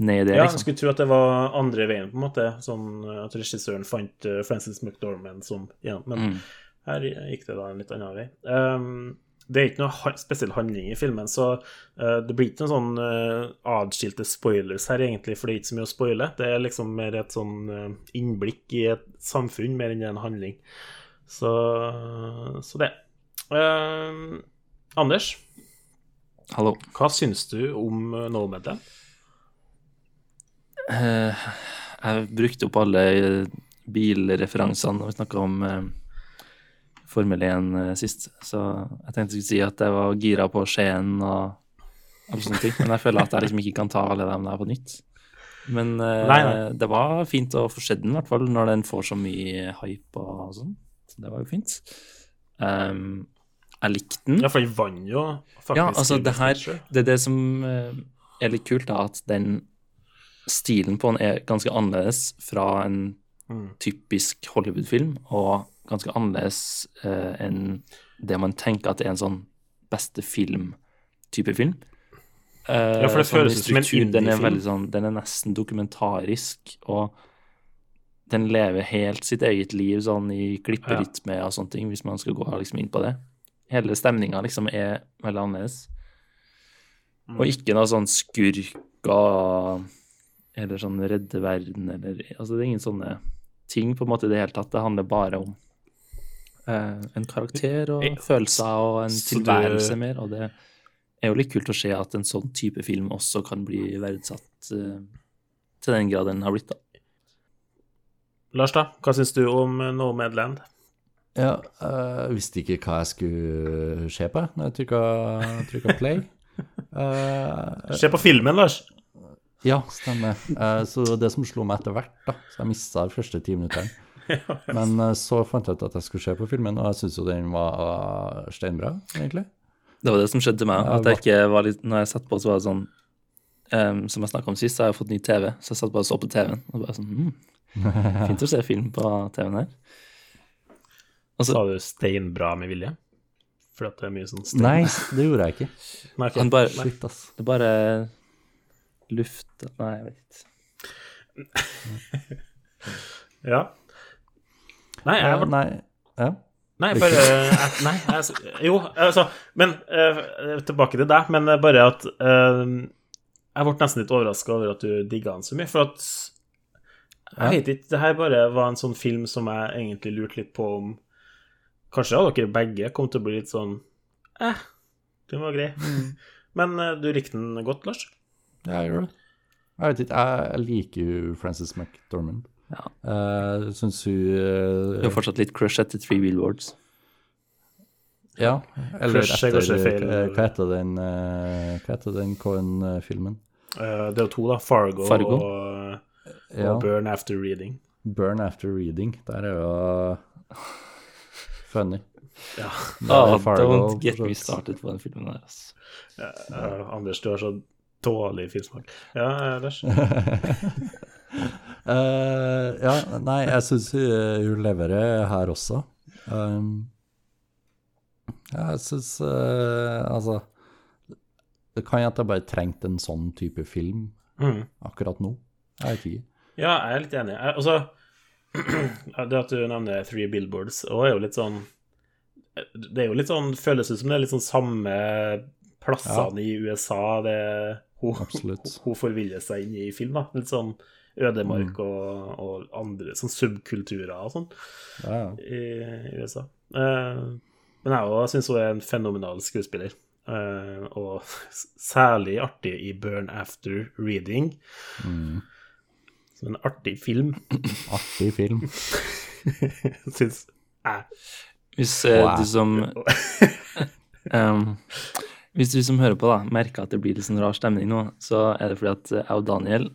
Speaker 4: ned i det,
Speaker 1: Ja, jeg
Speaker 4: liksom.
Speaker 1: skulle tro at det var andre veien, på en måte. Sånn eh, at regissøren fant eh, Frances McDormand som ja, Men
Speaker 4: Mm.
Speaker 1: her gikk det da en litt annen vei. Um, det er ikke noe spesiell handling i filmen, så uh, det blir ikke noen sånn uh, adskilte spoilers her, egentlig, for det er ikke så mye å spoile. Det er liksom mer et sånn uh, innblikk i et samfunn, mer enn en handling. Så, så det. Um, Anders,
Speaker 4: Hallo.
Speaker 1: hva syns du om uh, Nomadland?
Speaker 4: Eh, jeg brukte opp alle bilreferansene når vi snakka om eh, Formel 1 eh, sist, så jeg tenkte jeg skulle si at jeg var gira på Skien og alle sånne ting, men jeg føler at jeg liksom ikke kan ta alle dem der på nytt. Men eh,
Speaker 1: Nei, nei.
Speaker 4: det var fint å få sett den, i hvert fall når den får så mye hype og sånn. Så det var jo fint. Um, jeg likte den.
Speaker 1: Ja, for den vant jo faktisk
Speaker 4: Ja, altså det her Det er det som eh, er litt kult, da, at den stilen på den er ganske annerledes fra en
Speaker 1: Mm.
Speaker 4: typisk Hollywood-film, og ganske annerledes eh, enn det man tenker at er en sånn beste film-type film. Eh,
Speaker 1: Ja, for det
Speaker 4: sånn
Speaker 1: føles som en indie-film.
Speaker 4: sånn Den er nesten dokumentarisk, og den lever helt sitt eget liv sånn i klipperytme og sånne ting, hvis man skal gå liksom inn på det. Hele stemninga liksom er veldig annerledes.
Speaker 1: Mm.
Speaker 4: Og ikke noe sånn skurker eller sånn redde verden eller Altså, det er ingen sånne ting på en måte i det hele tatt. Det handler bare om eh, en karakter og følelser og en tilværelse mer, og det er jo litt kult å se at en sånn type film også kan bli verdsatt eh, til den grad den har blitt, da.
Speaker 1: Lars, da? Hva syns du om No Nomadland?
Speaker 3: Ja, eh, jeg visste ikke hva jeg skulle se på når jeg trykka, play. uh,
Speaker 1: Se på filmen, Lars.
Speaker 3: Ja, stemmer. Uh, så det som slo meg etter hvert, da, så jeg mista de første ti minuttene. Men uh, så fant jeg ut at jeg skulle se på filmen, og jeg syns jo den var eh, steinbra, egentlig.
Speaker 4: Det var det som skjedde til meg. At jeg ikke var litt, når jeg satt på, så var det sånn um, Som jeg snakka om sist, så har jeg fått ny TV, så jeg satt bare og så på TV-en. Og bare sånn mm, Fint å se film på TV-en her. Og så-
Speaker 1: Sa du steinbra med vilje? For at det er mye sånn stein?
Speaker 3: Nei, det gjorde jeg ikke.
Speaker 1: Nei, ok.
Speaker 4: Bare,
Speaker 1: Nei.
Speaker 3: Shit, ass.
Speaker 4: Det er bare luft Nei, jeg vet ikke.
Speaker 1: Ja. Nei, jeg var...
Speaker 3: nei, ja.
Speaker 1: Nei, bare jeg, Nei, jeg, jo, altså Men eh, tilbake til deg, men bare at eh, Jeg ble nesten litt overraska over at du digga den så mye, for at
Speaker 3: Ja.
Speaker 1: Jeg vet ikke, det her bare var en sånn film som jeg egentlig lurte litt på om Kanskje hadde dere begge kom til å bli litt sånn Eh, den var grei. Men eh, du likte den godt, Lars?
Speaker 3: Ja, jeg gjør det. Jeg vet ikke, jeg liker jo Frances McDormand.
Speaker 4: Ja.
Speaker 3: Uh, syns hun uh,
Speaker 4: Du har fortsatt litt crush etter Three Wheel Words
Speaker 3: Ja, eller
Speaker 1: Crush er
Speaker 3: etter
Speaker 1: feil.
Speaker 3: eh, Hva heter den uh, Hva heter den Cohen-filmen?
Speaker 1: Uh, det er jo to, da. Fargo,
Speaker 4: Fargo.
Speaker 1: Og,
Speaker 3: Ja.
Speaker 1: Burn After Reading.
Speaker 3: Burn After Reading. Der er jo funny.
Speaker 1: Ja.
Speaker 3: Er
Speaker 4: Ah,
Speaker 3: Fargo,
Speaker 4: don't get me started på den filmen der, altså.
Speaker 1: Eh, Anders, du har så dårlig filmsmak. Ja, eh, Lars?
Speaker 3: Eh, ja, nei, jeg syns hun, hun leverer her også. Um, ja, jeg syns Altså Det kan hende at jeg bare trengte en sånn type film
Speaker 1: mm.
Speaker 3: akkurat nå. Jeg vet ikke.
Speaker 1: Ja, jeg er litt enig. Jeg, altså, det at du nevner Three Billboards òg, er jo litt sånn Det er jo litt sånn Føles ut som det er litt sånn samme plassene i USA det hun,
Speaker 3: Absolutt.
Speaker 1: hun forviller seg inn i film, da. Litt sånn ødemark
Speaker 3: Mm.
Speaker 1: og, og andre sånn subkulturer og sånn
Speaker 3: Ja, ja.
Speaker 1: i, i USA. Uh, men jeg òg syns hun er en fenomenal skuespiller. Uh, og særlig artig i Burn After Reading.
Speaker 3: Mm.
Speaker 1: Som en artig film,
Speaker 3: Artig film.
Speaker 1: syns jeg.
Speaker 4: Hvis eh,
Speaker 3: Wow.
Speaker 4: du som um, Hvis du som hører på, da, merker at det blir litt sånn rar stemning nå, så er det fordi at jeg og Daniel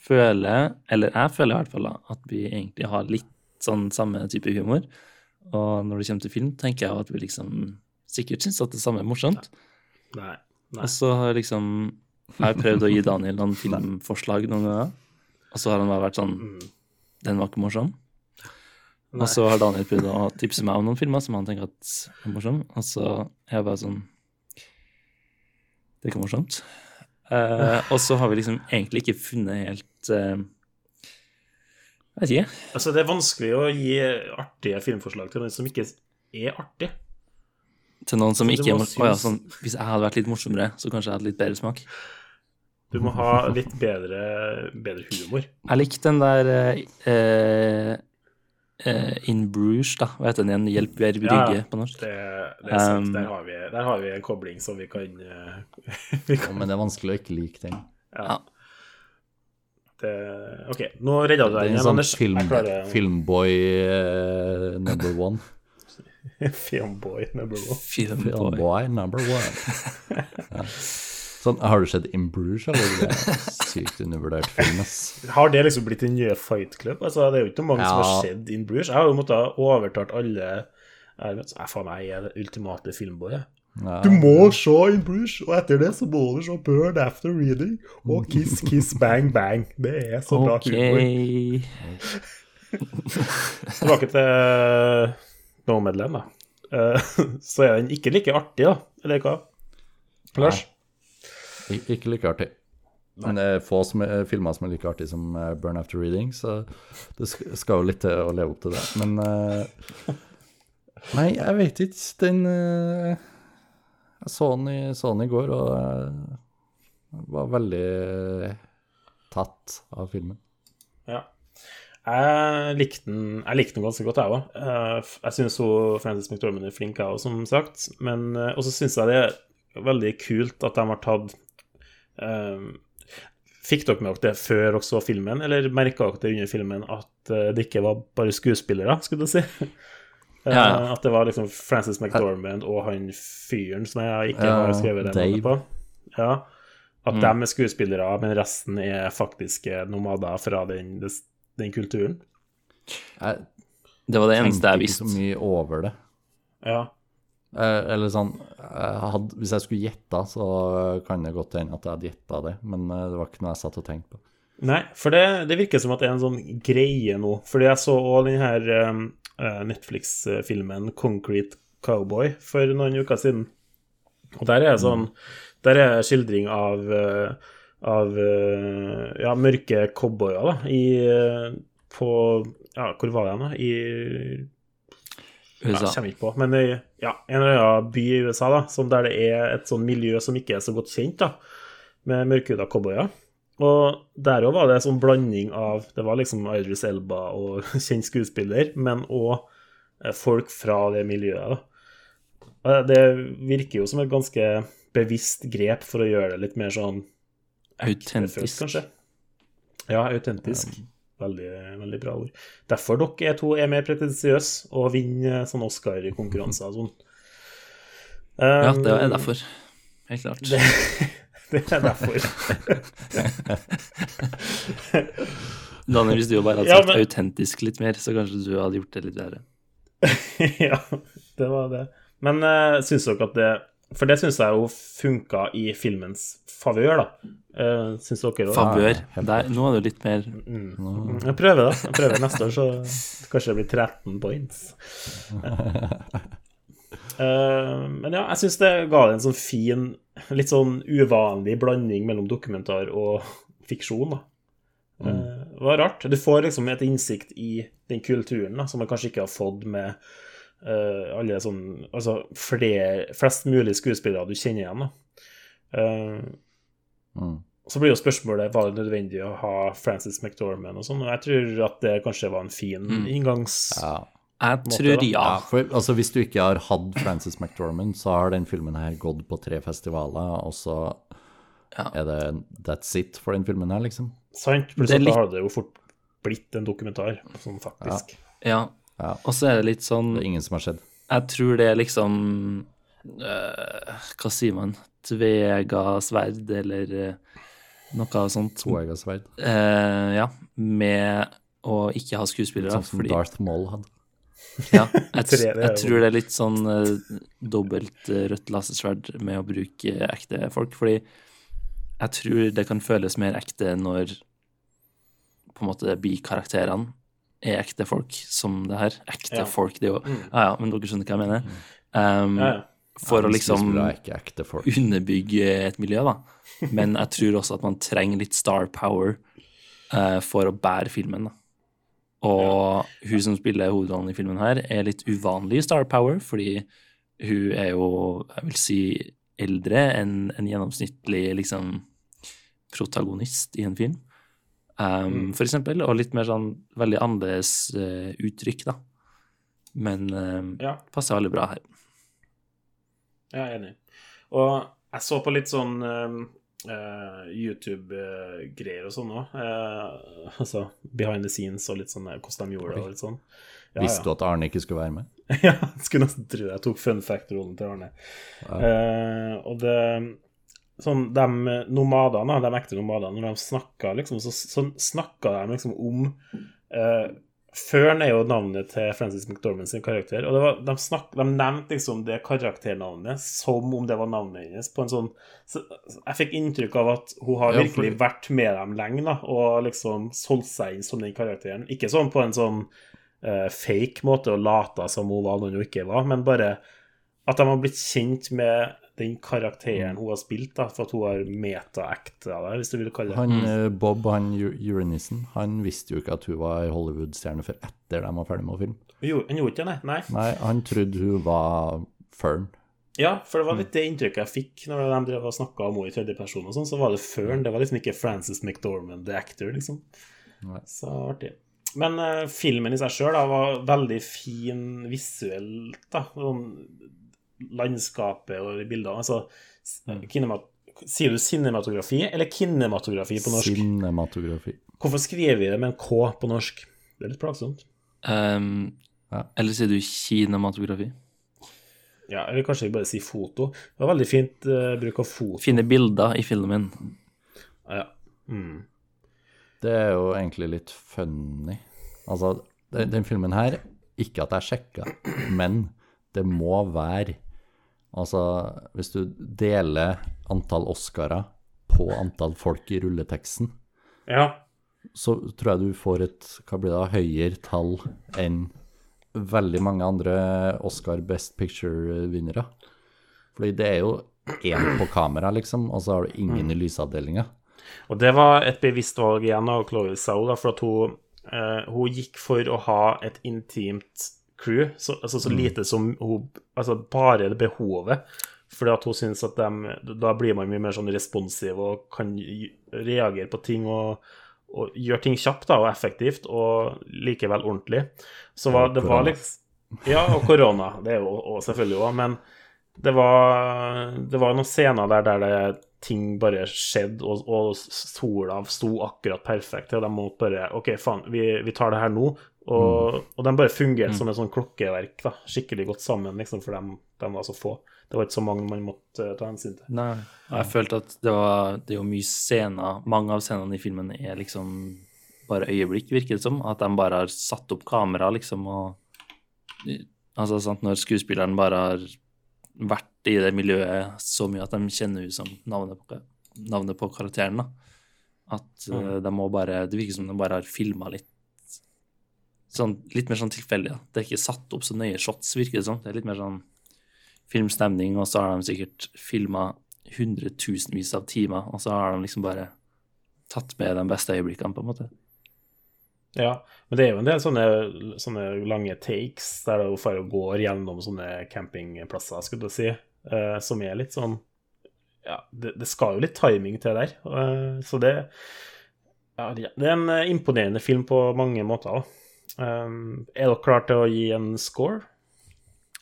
Speaker 4: føler, eller jeg føler i hvert fall, da, at vi egentlig har litt sånn samme type humor. Og når det kommer til film, tenker jeg at vi liksom sikkert syns at det samme er morsomt.
Speaker 1: Nei. nei.
Speaker 4: Og så har liksom Jeg har prøvd å gi Daniel noen filmforslag noen ganger, og så har han bare vært sånn
Speaker 1: Mm.
Speaker 4: Den var ikke morsom.
Speaker 1: Nei.
Speaker 4: Og så har Daniel prøvd å tipse meg om noen filmer som han tenker at er morsom, og så er jeg bare sånn Det er ikke morsomt. Uh, og så har vi liksom egentlig ikke funnet helt uh, Jeg vet ikke.
Speaker 1: Altså, det er vanskelig å gi artige filmforslag til noen som ikke er artig.
Speaker 4: Til noen som ikke er mor- Å ja, sånn Hvis jeg hadde vært litt morsommere, så kanskje jeg hadde litt bedre smak.
Speaker 1: Du må ha litt bedre, bedre humor.
Speaker 4: Jeg likte den der eh, eh, In Bruges, da. Hva heter den igjen? Hjelp, vi er i brygge
Speaker 1: Ja,
Speaker 4: på norsk.
Speaker 1: Det, det er sant.
Speaker 4: Um,
Speaker 1: der, har vi, der har vi en kobling som vi kan, eh, vi
Speaker 3: Ja, men det er vanskelig å ikke like den.
Speaker 1: ja. det, OK, nå redda du deg igjen,
Speaker 3: sånn
Speaker 1: Anders.
Speaker 3: film, filmboy uh, number one.
Speaker 1: Filmboy number one.
Speaker 4: Filmboy.
Speaker 3: Filmboy number one. Ja. Sånn, har du sett In Bruges, eller? Det er sykt undervurdert film, ass.
Speaker 1: Har det liksom blitt den nye Fight Club? Altså, det er jo ikke mange som har
Speaker 3: Ja.
Speaker 1: sett In Bruges. Jeg har jo måttet overtalt alle Jeg, jeg faen, jeg er det ultimate filmbordet.
Speaker 3: Ja,
Speaker 1: Du må se In Bruges, og etter det så må du se Burn After Reading og Kiss Kiss Bang Bang. Det er så bra
Speaker 4: Ok.
Speaker 1: humor. Tilbake til medlem, da. Eh, Så er den ikke like artig, da. Eller hva? Lars?
Speaker 3: Ik- Ikke like artig. Men det er få som er, filmer som er like artig som eh, Burn After Reading, så det skal jo litt til å leve opp til det. Men uh, Nei, jeg vet ikke. Den uh, Jeg så den i, så den i går, og jeg var veldig tatt av filmen.
Speaker 1: Ja. Jeg likte den, jeg likte den ganske godt, jeg òg. Jeg syns Frances McDormand er flink, jeg òg, som sagt. Men også syns jeg det er veldig kult at de har tatt Fikk dere med dere det før dere så filmen, eller merka dere det under filmen at eh, det ikke var bare skuespillere, skulle du si? Eh,
Speaker 4: Ja, ja.
Speaker 1: At det var liksom Frances McDormand og han fyren som jeg ikke
Speaker 3: Ja,
Speaker 1: har skrevet det navnet på. Ja. At
Speaker 4: Mm.
Speaker 1: de er skuespillere, men resten er faktiske nomader fra den, den kulturen.
Speaker 3: Jeg
Speaker 4: Det var det eneste
Speaker 3: tenkte
Speaker 4: jeg
Speaker 3: ikke så mye over det.
Speaker 1: Ja.
Speaker 3: Eh, eller sånn jeg hadde, Hvis jeg skulle gjette, så kan det godt hende at jeg hadde gjetta det, men eh, det var ikke noe jeg satt og tenkte på.
Speaker 1: Nei, for det, det virker som at det er en sånn greie nå. Fordi jeg så òg den her um, eh, Netflix-filmen 'Concrete Cowboy' for noen uker siden. Og der er sånn Der er skildring av uh, av uh, ja, mørke cowboyer, da, i På Ja, hvor var jeg nå? da? I ja,
Speaker 4: USA.
Speaker 1: jeg kommer ikke på, men i ja, en eller annen by i USA da, som der det er et sånn miljø som ikke er så godt kjent, da, med mørkhuda cowboyer. Og der òg var det en sånn blanding av Det var liksom Idris Elba og kjent skuespiller, men òg folk fra det miljøet, da. Og Det virker jo som et ganske bevisst grep for å gjøre det litt mer sånn
Speaker 4: Autentisk.
Speaker 1: kanskje. Ja, autentisk. Veldig, veldig bra ord. Derfor dere to er mer pretensiøse og vinner sånn Oscar-konkurranser og sånn.
Speaker 4: Ja,
Speaker 1: Um,
Speaker 4: det er derfor. Helt klart.
Speaker 1: Det, det er derfor.
Speaker 4: Daniel, hvis du bare hadde
Speaker 1: Ja,
Speaker 4: sagt
Speaker 1: men-
Speaker 4: autentisk litt mer, så kanskje du hadde gjort det litt bedre.
Speaker 1: ja, det var det. Men uh, syns dere at det For det syns jeg jo funka i filmens favør, da. Uh, syns dere òg?
Speaker 4: Favør. Der, nå er du litt mer
Speaker 1: Mm. Jeg prøver, da. Jeg prøver neste år, så kanskje det blir 13 points. Uh, men ja, jeg syns det ga det en sånn fin, litt sånn uvanlig blanding mellom dokumentar og fiksjon, da. Uh, det var rart. Du får liksom et innsikt i den kulturen da, som man kanskje ikke har fått med eh, alle sånn Altså flere, flest mulig skuespillere du kjenner igjen, da. Uh,
Speaker 3: Mm.
Speaker 1: så blir jo spørsmålet var det nødvendig å ha Frances McDormand og sånn, og jeg tror at det kanskje var en fin
Speaker 4: Mm.
Speaker 1: inngangs...
Speaker 3: Ja.
Speaker 4: Jeg
Speaker 1: Måte,
Speaker 4: tror
Speaker 1: ja.
Speaker 4: ja.
Speaker 3: for altså, Hvis du ikke har hatt Frances McDormand, så har den filmen her gått på tre festivaler, og så
Speaker 4: Ja.
Speaker 3: er det that's it for den filmen her, liksom.
Speaker 1: Sant? Da
Speaker 4: litt-
Speaker 1: har det jo fort blitt en dokumentar, sånn faktisk.
Speaker 4: ja.
Speaker 3: Ja.
Speaker 4: Og så er det litt sånn
Speaker 3: Det er ingen som har skjedd.
Speaker 4: Jeg tror det er liksom øh, Hva sier man? Tvega sverd, eller øh, noe sånt.
Speaker 3: Tvega sverd.
Speaker 4: Eh, ja. Med å ikke ha skuespillere.
Speaker 3: Sånn som
Speaker 4: fordi
Speaker 3: Darth Maul hadde.
Speaker 4: ja, jeg, jeg tror det er litt sånn uh, dobbelt eh, rødt lasersverd med å bruke ekte folk. Fordi jeg tror det kan føles mer ekte når på en måte bikarakterene er ekte folk, som det her. Ekte
Speaker 1: Ja.
Speaker 4: folk, det er jo Ja ja, men dere skjønner hva jeg mener? Um,
Speaker 1: Ja, ja.
Speaker 4: For
Speaker 3: Ja,
Speaker 4: å liksom
Speaker 3: er
Speaker 4: underbygge et miljø, da. Men jeg tror også at man trenger litt star power uh, for å bære filmen, da. Og hun som spiller hovedrollen i filmen her, er litt uvanlig star power, fordi hun er jo, jeg vil si, eldre enn en gjennomsnittlig liksom protagonist i en film. Um, For eksempel, og litt mer sånn veldig annerledes uh, uttrykk, da. Men eh,
Speaker 1: Ja.
Speaker 4: passer veldig bra her.
Speaker 1: Jeg er enig. Og jeg så på litt sånn um, eh, YouTube-greier og sånn òg. altså behind the scenes og litt sånn eh, hvordan de gjorde det og litt sånn. Ja,
Speaker 3: Visste du at Arne ikke skulle være med?
Speaker 1: ja, jeg skulle nesten tro det. Jeg tok fun fact-rollen til Arne. Uh, og det Sånn, de nomadene, de ekte nomadene, når de snakka, liksom, så, så snakka de liksom om eh, Førn er jo navnet til Frances McDormand sin karakter. Og det var, de, snak, de nevnte liksom det karakternavnet som om det var navnet hennes. på en sånn, så Jeg fikk inntrykk av at hun har virkelig vært med dem lenge da, og liksom solgt seg inn som den karakteren. Ikke sånn på en sånn uh, fake måte og lata som hun var når hun ikke var, men bare at de har blitt kjent med den karakteren hun har spilt, da, for at hun har meta-acta det, hvis du vil kalle det
Speaker 3: Han, eh, Bob han U- han visste jo ikke at hun var ei Hollywood-stjerne før etter de var ferdig med å filme.
Speaker 1: Jo, Han gjorde ikke det, nei?
Speaker 3: Nei, han trodde hun var Fern.
Speaker 1: Ja, for det var litt det inntrykket jeg fikk når de drev og snakka om henne i tredje person, og sånn, så var det Fern. Det var liksom ikke Frances McDormand, the actor, liksom.
Speaker 3: Nei.
Speaker 1: Så artig. Men uh, filmen i seg sjøl var veldig fin visuelt, da. Sånn landskapet og bildene. Altså, kinemat Sier du cinematografi eller kinematografi på norsk?
Speaker 3: Cinematografi.
Speaker 1: Hvorfor skriver vi det med en K på norsk? Det er litt plagsomt.
Speaker 4: Um, Eller sier du kinematografi?
Speaker 1: Ja, eller kanskje vi bare sier foto. Det var veldig fint uh, bruk av foto.
Speaker 4: Fine bilder i filmen.
Speaker 1: Ja. Mm.
Speaker 3: Det er jo egentlig litt funny. Altså, den, den filmen her Ikke at jeg sjekka, men det må være Altså, hvis du deler antall Oscarer på antall folk i rulleteksten,
Speaker 1: Ja.
Speaker 3: så tror jeg du får et hva blir det, høyere tall enn veldig mange andre Oscar Best Picture-vinnere. Fordi det er jo én på kamera, liksom, og så har du ingen i lysavdelinga.
Speaker 1: Og det var et bevisst valg igjen av Chloé Zhao, for at hun, eh, hun gikk for å ha et intimt crew, så, altså så
Speaker 3: Mm.
Speaker 1: lite som hun Altså bare det behovet. Fordi at hun syns at de, da blir man mye mer sånn responsiv og kan reagere på ting og, og gjøre ting kjapt da, og effektivt og likevel ordentlig. Så var, det var litt Ja, og korona. Det er jo og selvfølgelig òg, men det var, det var noen scener der, der det, ting bare skjedde, og, og sola sto akkurat perfekt. Og de måtte bare OK, faen, vi, vi tar det her nå. Og, og de bare fungerte
Speaker 4: Mm.
Speaker 1: som et sånn klokkeverk, da. Skikkelig godt sammen, liksom, for de, de var så få. Det var ikke så mange man måtte eh, ta hensyn til.
Speaker 4: Nei. Jeg følte at det var Det er jo mye scener Mange av scenene i filmen er liksom bare øyeblikk, virker det som. At de bare har satt opp kamera, liksom, og Altså, sant, når skuespilleren bare har vært i det miljøet så mye at de kjenner ut som navnet på, navnet på karakteren, da. At eh, de må bare Det virker som de bare har filma litt sånn, Litt mer sånn tilfeldig. da. Det er ikke satt opp så nøye shots, virker det som. Det er litt mer sånn filmstemning, og så har de sikkert filma hundretusenvis av timer, og så har de liksom bare tatt med de beste øyeblikkene, på en måte.
Speaker 1: Ja, men det er jo en del sånne, sånne lange takes der det bare går gjennom sånne campingplasser, skulle du si, uh, som er litt sånn Ja, det, det skal jo litt timing til der, Uh, så det ja, det er en imponerende film på mange måter. da. Um, er dere klare til å gi en score?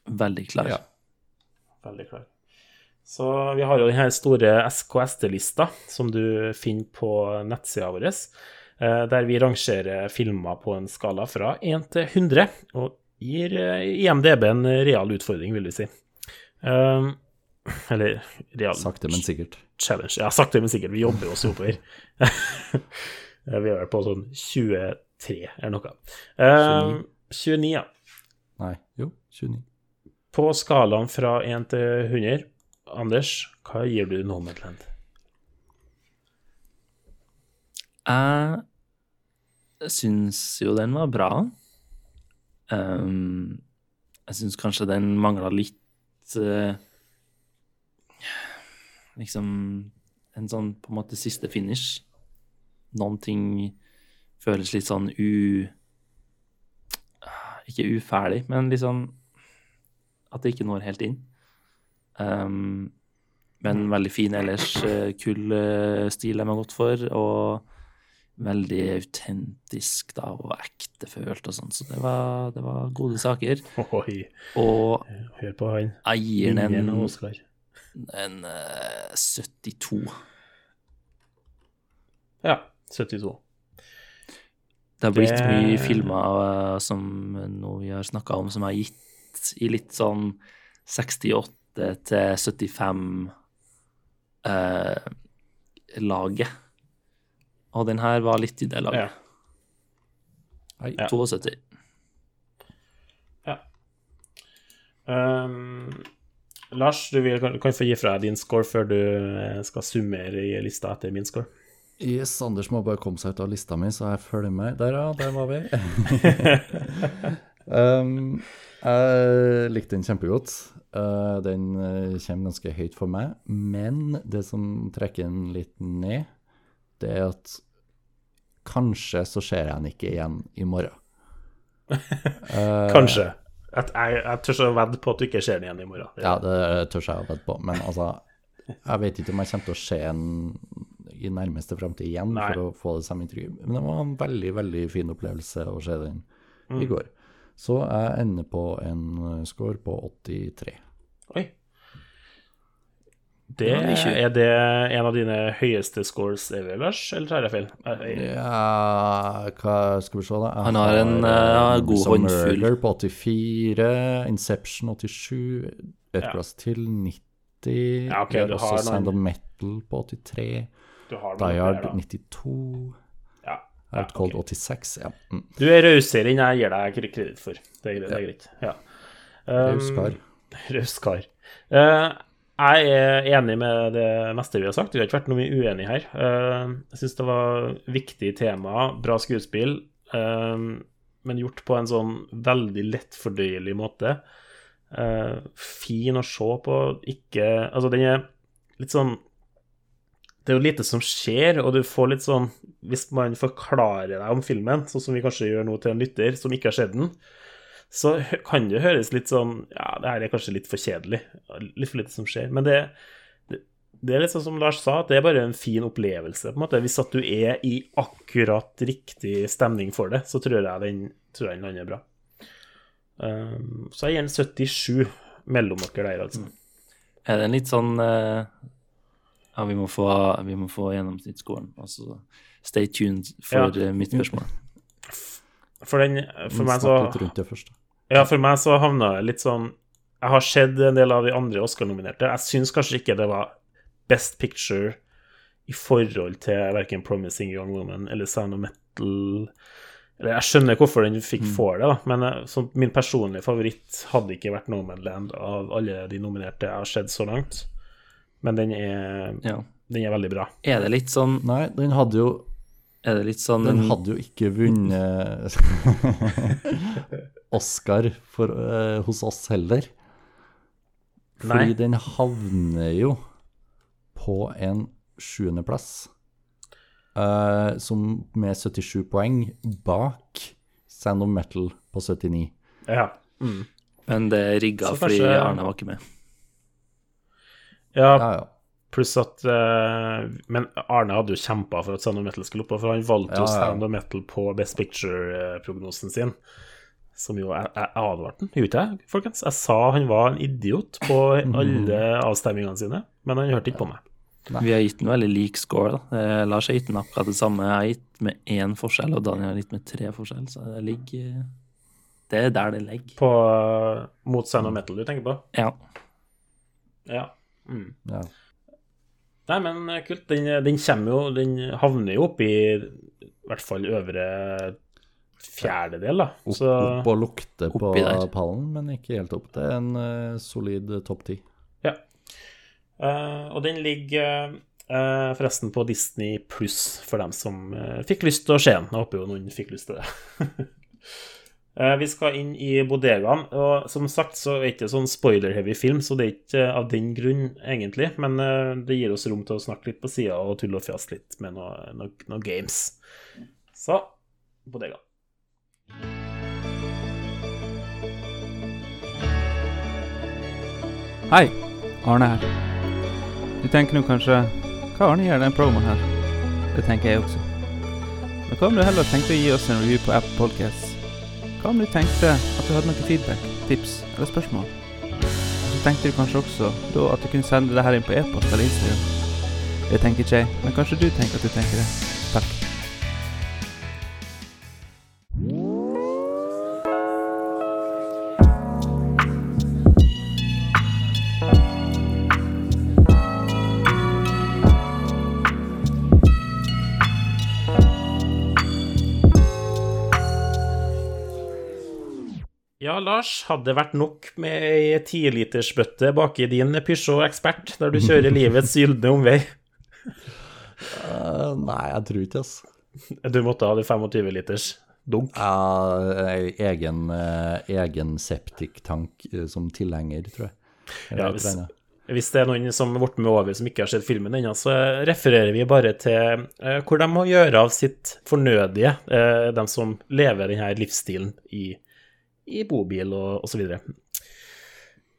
Speaker 4: Veldig klar.
Speaker 1: Ja. Veldig klar. Så vi har jo denne store SKST-lista som du finner på nettsida vår, eh, der vi rangerer filmer på en skala fra 1 til 100, og gir eh, IMDb en real utfordring, vil vi si. Um, eller real
Speaker 3: Sakte, men sikkert.
Speaker 1: Challenge. Ja, sakte, men sikkert. Vi jobber oss oppover. vi er vel på sånn 23 eller noe. Uh, 29, ja.
Speaker 3: Nei, jo, 29.
Speaker 1: På skalaen fra 1 til 100, Anders, hva gir du Nomadland?
Speaker 4: Jeg syns jo den var bra. Um, jeg syns kanskje den mangla litt uh, Liksom en sånn på en måte siste finish. Noen ting føles litt sånn u... Ikke uferdig, men liksom At det ikke når helt inn. Um, men veldig fin ellers. Kull Kul eh, stil de har gått for, og veldig autentisk da, og ektefølt og sånn. Så det var, det var gode saker.
Speaker 1: Oi.
Speaker 4: Og
Speaker 1: Hør på han.
Speaker 4: jeg gir den en, en uh, 72.
Speaker 1: Ja, 72.
Speaker 4: Det har blitt
Speaker 1: Det-
Speaker 4: mye filmer eh, som nå vi har snakka om, som har gitt i litt sånn 68 til 75 eh. Og den her var litt i det laget.
Speaker 3: Nei.
Speaker 1: Ja.
Speaker 4: 72.
Speaker 1: Um, Lars, du vil, kan, kan få gi fra deg din score før du eh, skal summere i lista etter min score.
Speaker 3: Yes, Anders må bare komme seg ut av lista mi, så jeg følger med. Der, ja. Der var vi. um, jeg likte den kjempegodt. Uh, den uh, kommer ganske høyt for meg. Men det som trekker den litt ned, det er at kanskje så ser jeg den ikke igjen i morgen.
Speaker 1: Kanskje. Jeg, jeg, jeg tør å vedde på at du ikke ser den igjen i morgen.
Speaker 3: Ja, det tør jeg å vedde på. Men altså, jeg vet ikke om jeg kommer til å se den i nærmeste framtid igjen
Speaker 1: Nei.
Speaker 3: for å få det samme intervju Men det var en veldig, veldig fin opplevelse å se den
Speaker 1: Mm.
Speaker 3: i går. Så jeg ender på en uh, score på 83.
Speaker 1: Oi. Det,
Speaker 4: er ikke-
Speaker 1: er det en av dine høyeste scores ever, Lars? Eller tar jeg feil?
Speaker 3: Ja, hva skal vi se, da? Jeg
Speaker 4: Han har en, uh, god
Speaker 3: Some
Speaker 4: håndfull.
Speaker 3: Murder på 84, Inception 87, et
Speaker 1: Ja.
Speaker 3: til 90,
Speaker 1: Ja, okay,
Speaker 3: vi har
Speaker 1: du
Speaker 3: også
Speaker 1: har noen-
Speaker 3: Sound of Metal på 83,
Speaker 1: Du har noe
Speaker 3: Die Hard
Speaker 1: da.
Speaker 3: 92,
Speaker 1: Ja.
Speaker 3: Out Cold
Speaker 1: okay.
Speaker 3: 86, ja. Mm.
Speaker 1: Du er rausere enn jeg gir deg kre- kreditt for. Det er. Det er greit. Ja. Um. Raus kar. Uh, jeg er enig med det meste vi har sagt. Vi har ikke vært noe mye uenig her. Uh, jeg syns det var viktig tema, bra skuespill, uh, men gjort på en sånn veldig lettfordøyelig måte. Fin å se på. Ikke Altså, den er litt sånn det er jo lite som skjer, og du får litt sånn Hvis man forklarer deg om filmen, sånn som vi kanskje gjør nå til en lytter som ikke har sett den, så kan det høres litt sånn Ja, det her er kanskje litt for kjedelig. Litt for lite som skjer. Men det, det, det er litt sånn som Lars sa, det er bare en fin opplevelse, på en måte. Hvis at du er i akkurat riktig stemning for det, så tror jeg den, tror jeg den lander bra. Um, så jeg gir den 77 mellom dere der, altså.
Speaker 4: Er det en litt sånn eh, Ja, vi må få, vi må få gjennomsnittsskolen. Altså stay tuned for
Speaker 1: Ja.
Speaker 4: eh, mitt spørsmål.
Speaker 1: For den For meg så
Speaker 3: litt rundt det først.
Speaker 1: Ja, for meg så havna jeg litt sånn Jeg har sett en del av de andre Oscar-nominerte. Jeg syns kanskje ikke det var Best Picture i forhold til verken Promising Young Woman eller Sound of Metal Eller jeg skjønner hvorfor den fikk får det, da, men eh, sånn, min personlige favoritt hadde ikke vært Nomadland av alle de nominerte jeg har sett så langt. Men den er,
Speaker 4: Ja.
Speaker 1: den er veldig bra.
Speaker 4: Er det litt sånn
Speaker 3: Nei, den hadde jo
Speaker 4: Er det litt sånn
Speaker 3: Den hadde jo ikke vunnet Oscar for, uh, hos oss heller. Fordi
Speaker 1: Nei.
Speaker 3: den havner jo på en sjuendeplass, uh, som med 77 poeng, bak Sound of Metal på 79.
Speaker 1: Ja. Mm.
Speaker 4: Men det rigga fordi Arne var ikke med.
Speaker 1: Ja,
Speaker 3: Ja, ja.
Speaker 1: Pluss at uh, Men Arne hadde jo kjempa for at Sound of Metal skulle opp, for han valgte jo
Speaker 3: ja.
Speaker 1: Sound of Metal på Best Picture-prognosen sin. Som jo Jeg, jeg advarte han, gjorde jeg, folkens? Jeg sa han var en idiot på alle avstemmingene sine, men han hørte ikke på meg.
Speaker 4: Vi har gitt en veldig lik score. da. Eh, Lars har gitt den akkurat det samme. Jeg har gitt med én forskjell, og Daniel har gitt med tre forskjell. Så det ligger Det er der det ligger.
Speaker 1: På, mot Sound of Metal du tenker på?
Speaker 4: Ja.
Speaker 1: Ja. Mm.
Speaker 3: ja.
Speaker 1: Nei, men eh, kult. Den, den kommer jo Den havner jo opp i i hvert fall øvre fjerdedel, da.
Speaker 3: Opp,
Speaker 1: Så
Speaker 3: opp og lukte på
Speaker 4: der.
Speaker 3: pallen, men ikke helt opp. Det er en uh, solid eh, topp ti.
Speaker 1: Ja. Uh, og den ligger uh, forresten på Disney pluss for dem som eh, fikk lyst til å se den. Jeg håper jo noen fikk lyst til det. Eh, vi skal inn i bodegaen, og som sagt så er det ikke sånn spoiler-heavy film, så det er ikke eh, av den grunn, egentlig. Men eh, det gir oss rom til å snakke litt på sida og tulle og fjase litt med noen noe, noe games. Så bodegaen.
Speaker 11: Hei, Arne her. Du tenker nå kanskje Hva Arne gjør den promoen her? Det tenker jeg også. Men hva om du heller tenkte å gi oss en review på Apple Podcasts? Hva om du tenkte at du hadde noe feedback, tips eller spørsmål? Så tenkte du kanskje også da at du kunne sende det her inn på e-post eller Instagram. Det tenker ikke jeg, men kanskje du tenker at du tenker det.
Speaker 1: Lars, hadde det vært nok med ei tilitersbøtte baki din Peugeot Expert der du kjører livets gylne omvei?
Speaker 3: uh, nei, jeg tror ikke, altså.
Speaker 1: Du måtte ha det 25 liters dunk?
Speaker 3: Ja, ei egen, uh, egen septiktank som tilhenger, tror jeg.
Speaker 1: Ja, hvis, hvis det er noen som har vært med over som ikke har sett filmen ennå, så refererer vi bare til eh, hvor de må gjøre av sitt fornødige, eh, de som lever denne livsstilen i, i bobil og, osv.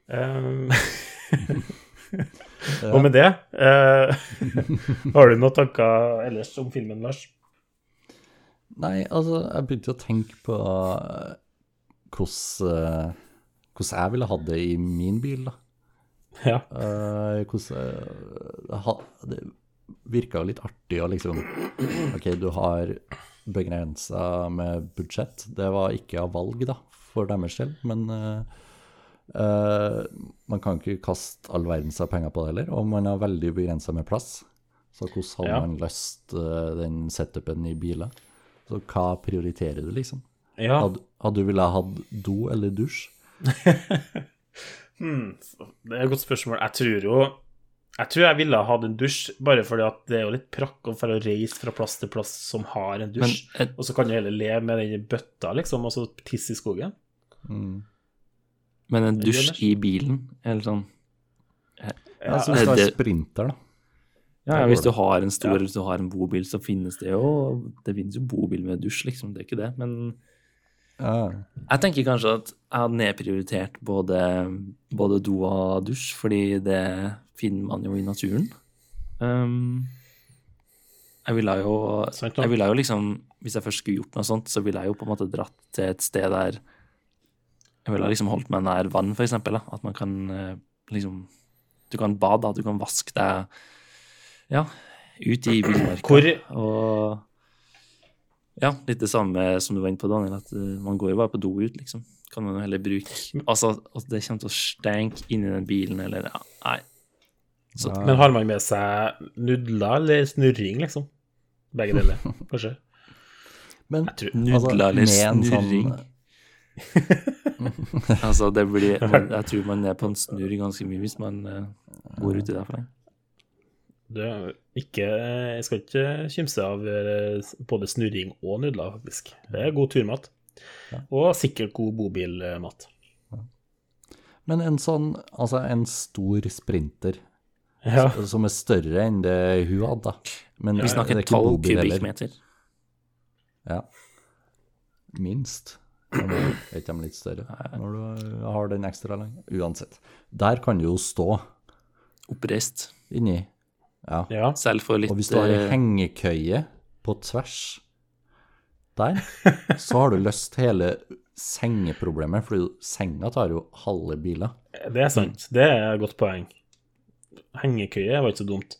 Speaker 1: Um, Og med det uh, Har du noen tanker ellers om filmen, Lars?
Speaker 3: Nei, altså, jeg begynte å tenke på eh, hvordan, eh, hvordan jeg ville hatt det i min bil, da.
Speaker 1: Ja.
Speaker 3: Uh, hvordan ha, Det virka litt artig å liksom OK, du har begrensa med budsjett. Det var ikke av valg, da, for deres del, men eh, man kan ikke kaste all verdens av penger på det heller, og man har veldig begrensa med plass. Så hvordan hadde
Speaker 1: Ja.
Speaker 3: man løst uh, den setupen i biler? Så hva prioriterer du, liksom?
Speaker 1: Ja.
Speaker 3: Hadde, hadde du ville hatt do eller dusj?
Speaker 1: Hmm, det er et godt spørsmål. Jeg tror jo Jeg tror jeg ville ha hatt en dusj, bare fordi at det er jo litt prakk å for å reise fra plass til plass som har en dusj,
Speaker 4: Men et-
Speaker 1: og så kan du heller leve med den i bøtta, liksom, og så tisse i skogen.
Speaker 3: Mm.
Speaker 4: Men en dusj i bilen, eller sånn
Speaker 3: Ja,
Speaker 1: Ja,
Speaker 3: så hvis du har sprinter, da.
Speaker 4: Ja, ja, hvis du har en stor, hvis du har en bobil, så finnes det jo Det finnes jo bobil med dusj, liksom. Det er ikke det. Men
Speaker 3: Ja.
Speaker 4: jeg tenker kanskje at jeg hadde nedprioritert både, både do og dusj, fordi det finner man jo i naturen. Um, jeg ville jo ville jo liksom Hvis jeg først skulle gjort noe sånt, så ville jeg jo på en måte dratt til et sted der Jeg ville liksom holdt meg nær vann, for eksempel. Da. At man kan eh, liksom Du kan bade, da. Du kan vaske deg ja, ut i villmarka. Og ja, litt det samme som du var inne på, Daniel, at eh, man går jo bare på do ut, liksom. Kan man jo heller bruke Altså, at det kommer til å stenke inni den bilen, eller ja, Nei. Så,
Speaker 1: Men har man med seg nudler eller snurring, liksom? Begge deler, kanskje?
Speaker 3: Men
Speaker 1: tror
Speaker 4: Nudler eller snurring?
Speaker 3: Sånn,
Speaker 4: altså, det blir man, Jeg tror man er på en snurr ganske mye hvis man eh, går uti der for lenge.
Speaker 1: Det ikke, jeg skal ikke kimse av eh, både snurring og nudler, faktisk. Det er god turmat. Og sikkert god bobilmat.
Speaker 3: men en sånn, altså en stor sprinter
Speaker 1: Ja.
Speaker 3: som er større enn det hun hadde, da. Men
Speaker 4: Vi
Speaker 3: det
Speaker 4: snakker
Speaker 3: tolv ikke
Speaker 4: 12
Speaker 3: bobil heller.
Speaker 4: kubikkmeter.
Speaker 3: Ja. Minst. Er ikke de litt større når du har den ekstra lang? Uansett. Der kan du jo stå
Speaker 4: Oppreist.
Speaker 3: inni. Ja.
Speaker 1: ja.
Speaker 4: Selv for litt
Speaker 3: Og hvis du har ei
Speaker 4: eh,
Speaker 3: hengekøye på tvers der, så har du løst hele sengeproblemet, for senga tar jo halve biler.
Speaker 1: Det er sant. Det er et godt poeng. Hengekøye var ikke så dumt.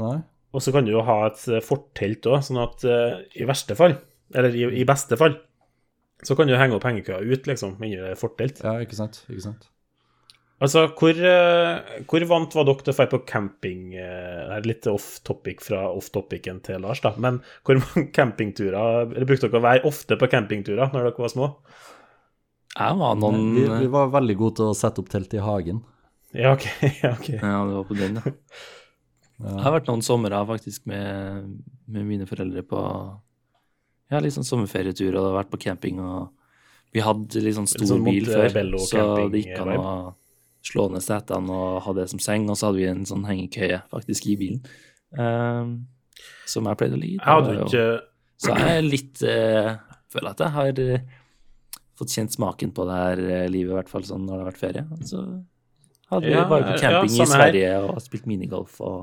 Speaker 3: Nei?
Speaker 1: Og så kan du jo ha et eh, fortelt òg, sånn at uh, i verste fall, eller i, i beste fall, så kan du henge opp hengekøya ut, liksom, inni det fortelt.
Speaker 3: Ja, ikke sant? Ikke sant?
Speaker 1: Altså, hvor, uh, hvor vant var dere til å dra på camping Uh, Det litt off topic fra off topicen til Lars, da. Men hvor mange campingturer Eller brukte dere å være ofte på campingturer når dere var små?
Speaker 4: Jeg var noen
Speaker 3: Vi, vi var veldig gode til å sette opp telt i hagen.
Speaker 1: Ja, OK. Ja, okay.
Speaker 4: Ja, det var på den, ja. Jeg har vært noen somre faktisk med, med mine foreldre på ja, sånn sommerferietur og vært på camping. og Vi hadde sånn stor
Speaker 1: sånn
Speaker 4: bil før, så det gikk an å slå ned setene og ha det som seng. Og så hadde vi en sånn hengekøye faktisk i bilen, um, som jeg pleide å ligge i. Det Så jeg er litt uh, Føler at jeg har eh, fått kjent smaken på det her eh, livet, i hvert fall sånn når det har vært ferie. Så hadde
Speaker 1: Ja,
Speaker 4: bare på
Speaker 1: ja,
Speaker 4: camping i
Speaker 1: Sverige her.
Speaker 4: Og spilt minigolf og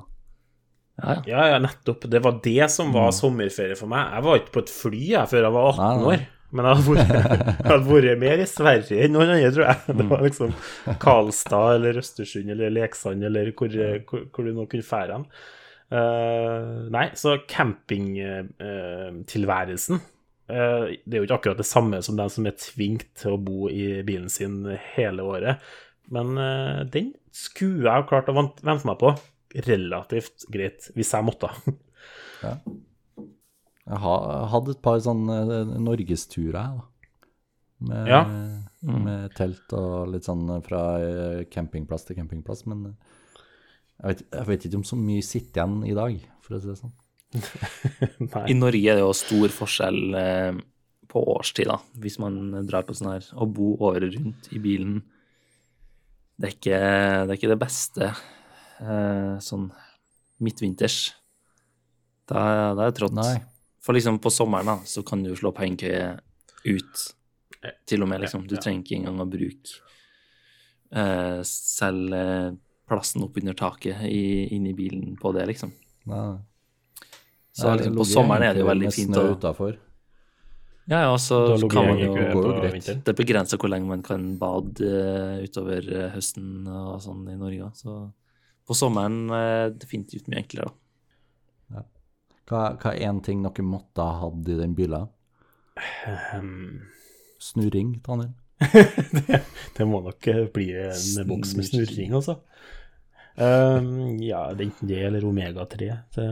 Speaker 4: Ja, ja.
Speaker 1: Ja, ja, nettopp. Det var det som var sommerferie for meg. Jeg var ikke på et fly jeg før jeg var 18
Speaker 3: Nei, nei.
Speaker 1: år. Men jeg hadde vært, jeg hadde vært mer i Sverige enn noen andre, tror jeg. Det var liksom Karlstad eller Østersund eller Leksand eller hvor, hvor, hvor du nå kunne fære hen. Uh, nei, så campingtilværelsen uh, Det er jo ikke akkurat det samme som den som er tvunget til å bo i bilen sin hele året. Men uh, den skulle jeg ha klart å vente meg på relativt greit, hvis jeg måtte.
Speaker 3: Jeg har hatt et par sånne eh, norgesturer, jeg, da. Med,
Speaker 1: Ja.
Speaker 3: med telt og litt sånn fra eh, campingplass til campingplass. Men jeg vet, jeg vet ikke om så mye sitter igjen i dag, for å si det sånn.
Speaker 4: I Norge er det jo stor forskjell på årstid, da, hvis man drar på sånn her. Å bo året rundt i bilen, det er ikke det, er ikke det beste eh, sånn midtvinters. Da, da er det trått.
Speaker 3: Nei.
Speaker 4: For liksom på sommeren, da, så kan du slå pengekøye ut, til og med, liksom. Du trenger ikke engang å bruke eh, selv plassen oppunder taket i, inni bilen på det, liksom.
Speaker 3: Nei.
Speaker 4: Så
Speaker 3: Nei,
Speaker 4: liksom, på sommeren er det jo veldig fint å. Ja, ja, så kan man jo
Speaker 3: går jo greit.
Speaker 1: vinteren.
Speaker 4: Det begrenser hvor lenge man kan bade eh, utover eh, høsten og sånn i Norge. Så på sommeren eh, definitivt mye enklere, da.
Speaker 3: Hva, hva er én ting dere måtte ha hatt i den bilen?
Speaker 1: Um,
Speaker 3: Snurring, Daniel?
Speaker 1: det, det må nok bli en boks med snurring, altså. Um, ja, det er enten det eller Omega-3. Det,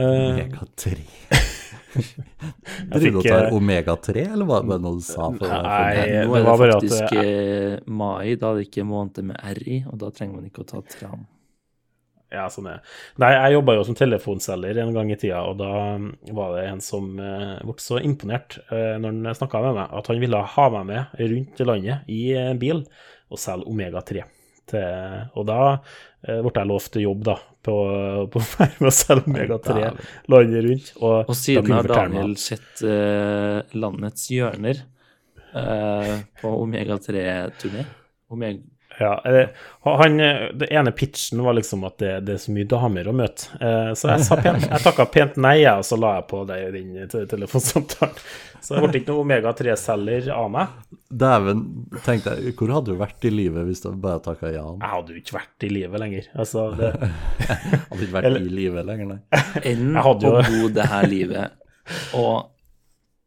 Speaker 1: uh,
Speaker 3: Omega-3
Speaker 1: Jeg
Speaker 3: trodde du og
Speaker 1: fikk,
Speaker 3: tar
Speaker 1: eh,
Speaker 3: omega-3, eller var det noe du sa? For,
Speaker 1: Nei,
Speaker 3: for,
Speaker 4: Nå
Speaker 1: det
Speaker 4: er
Speaker 1: var
Speaker 4: det
Speaker 1: bare at
Speaker 4: faktisk
Speaker 1: det-
Speaker 4: eh, mai, da er det ikke måneder med R i, og da trenger man ikke å ta tran.
Speaker 1: Ja, sånn er det. Nei, jeg jobba jo som telefonselger en gang i tida, og da um, var det en som uh, ble så imponert uh, når han snakka med meg, at han ville ha meg med rundt i landet i en bil og selge Omega-3. Til, og da eh, ble jeg lovt jobb, da, på, på å være med å selge Omega-3 landet rundt. Og,
Speaker 4: Og siden har Daniel sett eh, landets hjørner eh, på Omega-3-turné. Omega
Speaker 1: Ja, eh, han, det ene pitchen var liksom at det, det er så mye damer å møte. Eh, så jeg, sa pent, jeg takka pent nei, jeg, og så la jeg på det i den telefonsamtalen. Så det ble ikke noe Omega-3-selger av meg.
Speaker 3: Dæven, tenkte jeg, hvor hadde du vært i livet hvis du bare takka ja?
Speaker 1: Jeg hadde jo ikke vært i livet lenger. Altså, det,
Speaker 3: Hadde ikke vært
Speaker 1: Eller-
Speaker 3: i livet lenger, nei.
Speaker 4: enn å
Speaker 1: jo-
Speaker 4: bo det her livet og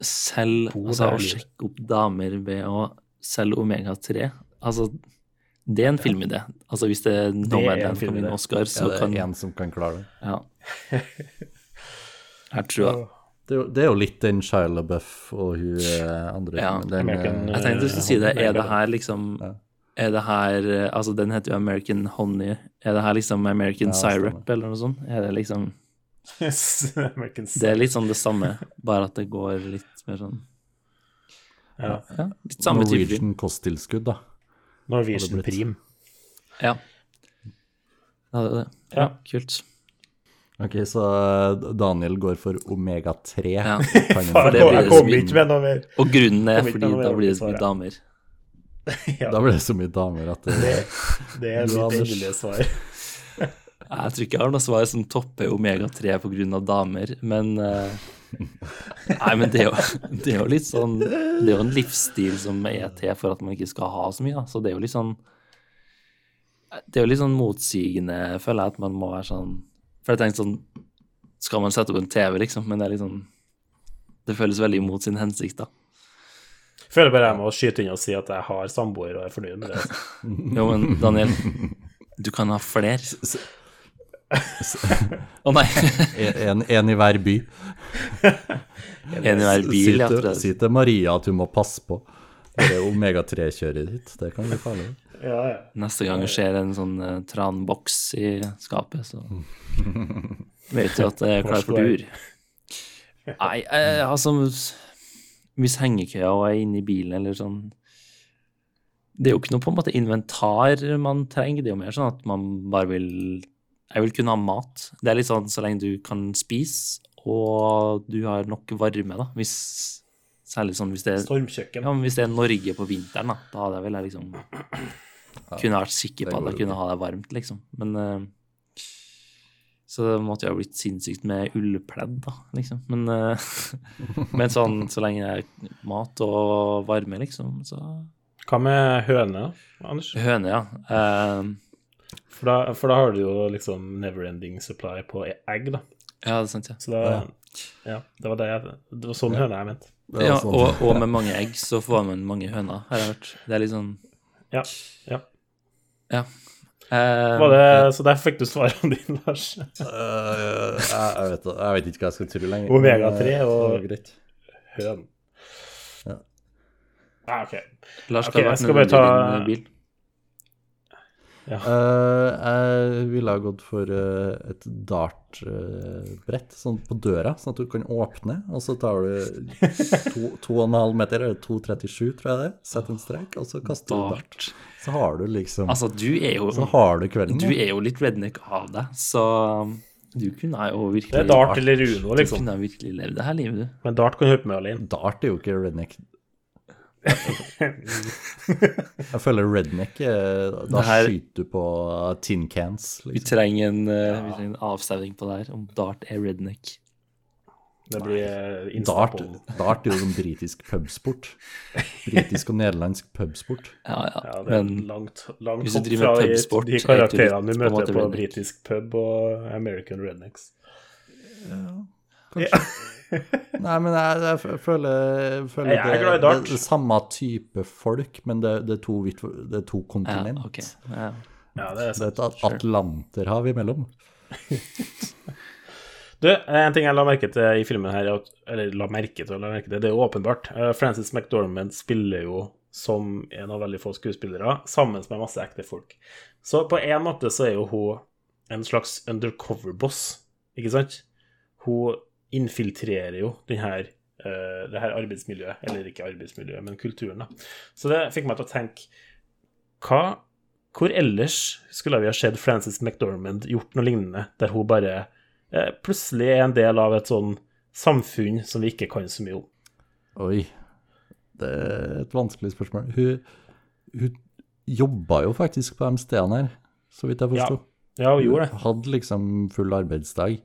Speaker 4: selge Altså å sjekke opp damer ved å selge Omega-3. Altså, det er en filmidé. Altså, hvis det er
Speaker 1: en
Speaker 4: Nomadland kan vinne Oscar,
Speaker 3: Ja,
Speaker 4: så
Speaker 3: det
Speaker 4: kan
Speaker 3: er én som kan klare det.
Speaker 4: Ja. Jeg tror jeg
Speaker 3: Det er jo, det er jo litt den Shia LaBeouf og hun eh, andre
Speaker 4: Ja.
Speaker 3: Den,
Speaker 1: American,
Speaker 3: eh,
Speaker 4: Jeg tenkte du skulle si det. Er det her liksom
Speaker 3: Ja.
Speaker 4: Er det her eh, Altså, den heter jo American Honey. Er det her liksom American
Speaker 3: Ja, stemmer.
Speaker 4: Syrup, eller noe sånt? Er det liksom
Speaker 1: American
Speaker 4: Det er litt sånn det samme, bare at det går litt mer sånn
Speaker 1: ja.
Speaker 4: Ja, litt samme.
Speaker 3: Norwegian kosttilskudd, da.
Speaker 1: Norwegian. Prim.
Speaker 4: Ja. Ja, det er det. Ja,
Speaker 1: Ja.
Speaker 4: kult.
Speaker 3: Ok, så eh, Daniel går for omega-3.
Speaker 4: Ja.
Speaker 1: Faen,
Speaker 4: det
Speaker 1: jeg
Speaker 4: blir det
Speaker 1: kom ikke med noe mer.
Speaker 4: Og grunnen er fordi da blir det så mye damer.
Speaker 1: Ja,
Speaker 3: Da blir det så mye damer at det,
Speaker 1: det er mitt endelige svar.
Speaker 4: Jeg tror ikke jeg har noe svar som topper omega-3 på grunn av damer, men eh, Nei, men det er, jo, det er jo litt sånn Det er jo en livsstil som er til for at man ikke skal ha så mye, da. Så det er jo litt sånn Det er jo litt sånn motsigende, føler jeg, at man må være sånn For jeg tenkte sånn Skal man sette opp en TV, liksom? Men det er litt sånn Det føles veldig imot sin hensikt, da.
Speaker 1: Føler bare jeg må skyte inn og si at jeg har samboer og er fornøyd med det.
Speaker 4: Jo, men Daniel, du kan ha flere. Å nei.
Speaker 3: en, en i hver by.
Speaker 4: En i hver bil,
Speaker 3: Si
Speaker 4: ja.
Speaker 3: si til Maria at hun må passe på. Det omega-3-kjøret ditt, det kan bli farlig.
Speaker 1: Ja, ja.
Speaker 4: Neste gang det skjer en sånn uh, tranboks i skapet, så vet du at det er klar for tur. Nei, eh, altså Hvis hengekøya er inne i bilen eller sånn Det er jo ikke noe på en måte inventar man trenger, det er jo mer sånn at man bare vil Jeg vil kunne ha mat. Det er litt sånn så lenge du kan spise, og du har nok varme, da. Hvis Særlig sånn hvis det er
Speaker 1: Stormkjøkken.
Speaker 4: ja, men hvis det er Norge på vinteren, da, da hadde jeg vel liksom Kunne vært sikker på at jeg kunne ha det varmt, liksom. Men uh, Så det måtte jo ha blitt sinnssykt med ullpledd, da, liksom. Men, uh, men sånn så lenge det er mat og varme, liksom, så
Speaker 1: Hva med høne, Anders?
Speaker 4: Høne, ja. Eh,
Speaker 1: For da, for da har du jo liksom never-ending supply på egg, da.
Speaker 4: ja, det er sant, ja.
Speaker 1: Så da Ja, det var, det jeg, det var sånn høne jeg mente.
Speaker 4: Ja
Speaker 3: sånn-
Speaker 4: og, og med mange egg så får man mange høner, har jeg hørt. Det er litt sånn
Speaker 1: Ja. ja.
Speaker 4: Ja. Uh,
Speaker 1: Var det, så der fikk du svarene dine, Lars.
Speaker 3: uh, jeg, jeg, vet, jeg vet ikke hva jeg skal tro lenger.
Speaker 1: Omega-3
Speaker 3: øh,
Speaker 1: og- høn. Ja. Ah, ok.
Speaker 4: Lars,
Speaker 1: Ok, jeg skal bare ta-
Speaker 4: bil?
Speaker 3: Eh, jeg ville ha gått for eh, et dartbrett sånn på døra, sånn at du kan åpne. Og så tar du to, to og en halv meter, eller 2,37 tror jeg det setter Sett en strek, og så kaster du dart. Så har du liksom
Speaker 4: Altså, du er jo
Speaker 3: Så har du kvelden.
Speaker 4: Du er jo litt redneck av deg, så du kunne jo virkelig
Speaker 1: Det er dart eller Uno, liksom.
Speaker 4: Du kunne virkelig levd det her livet, du.
Speaker 1: Men dart kan du høre på med alene.
Speaker 3: Dart er jo ikke redneck. Jeg føler redneck er Da
Speaker 4: her-
Speaker 3: skyter du på tin cans.
Speaker 4: Vi
Speaker 3: Liksom.
Speaker 4: trenger en, ja. vi trenger en avstemning på det her, om dart er redneck.
Speaker 1: Det blir eh,
Speaker 3: Dart, dart er jo en britisk pubsport. Britisk og nederlandsk pubsport.
Speaker 4: Ja, ja,
Speaker 1: Ja, det er
Speaker 4: men
Speaker 1: langt, langt
Speaker 4: hvis du driver
Speaker 1: fra
Speaker 4: med pubsport,
Speaker 1: de
Speaker 4: er du
Speaker 1: karakterene du
Speaker 4: på en
Speaker 1: møter
Speaker 4: måte
Speaker 1: på britisk pub og American Rednecks.
Speaker 3: Ja, Kanskje. Nei, men jeg, jeg føler, jeg føler
Speaker 1: Jeg er
Speaker 3: det,
Speaker 1: glad
Speaker 3: det er samme type folk, men det, det, er, to det er to kontinent.
Speaker 4: Ja, okay. Ja.
Speaker 1: Ja, det er
Speaker 3: Det er
Speaker 1: sant.
Speaker 3: et Atlanterhav imellom.
Speaker 1: Du, en ting jeg la merke til i filmen her, er eller la merke til, la merke til, det er jo åpenbart. Eh, Frances McDormand spiller jo som en av veldig få skuespillere, sammen med masse ekte folk. Så på en måte så er jo hun en slags undercover-boss, ikke sant? Hun infiltrerer jo den her, eh, det her arbeidsmiljøet, eller ikke arbeidsmiljøet, men kulturen, da. Så det fikk meg til å tenke, hva, hvor ellers skulle vi ha sett Frances McDormand gjort noe lignende, der hun bare eh, plutselig er en del av et sånn samfunn som vi ikke kan så mye om.
Speaker 3: Oi. Det er et vanskelig spørsmål. Hun, hun jobba jo faktisk på de stedene her, så vidt jeg
Speaker 1: Ja,
Speaker 3: forsto.
Speaker 1: ja hun gjorde det.
Speaker 3: Hun Hadde liksom full arbeidsdag.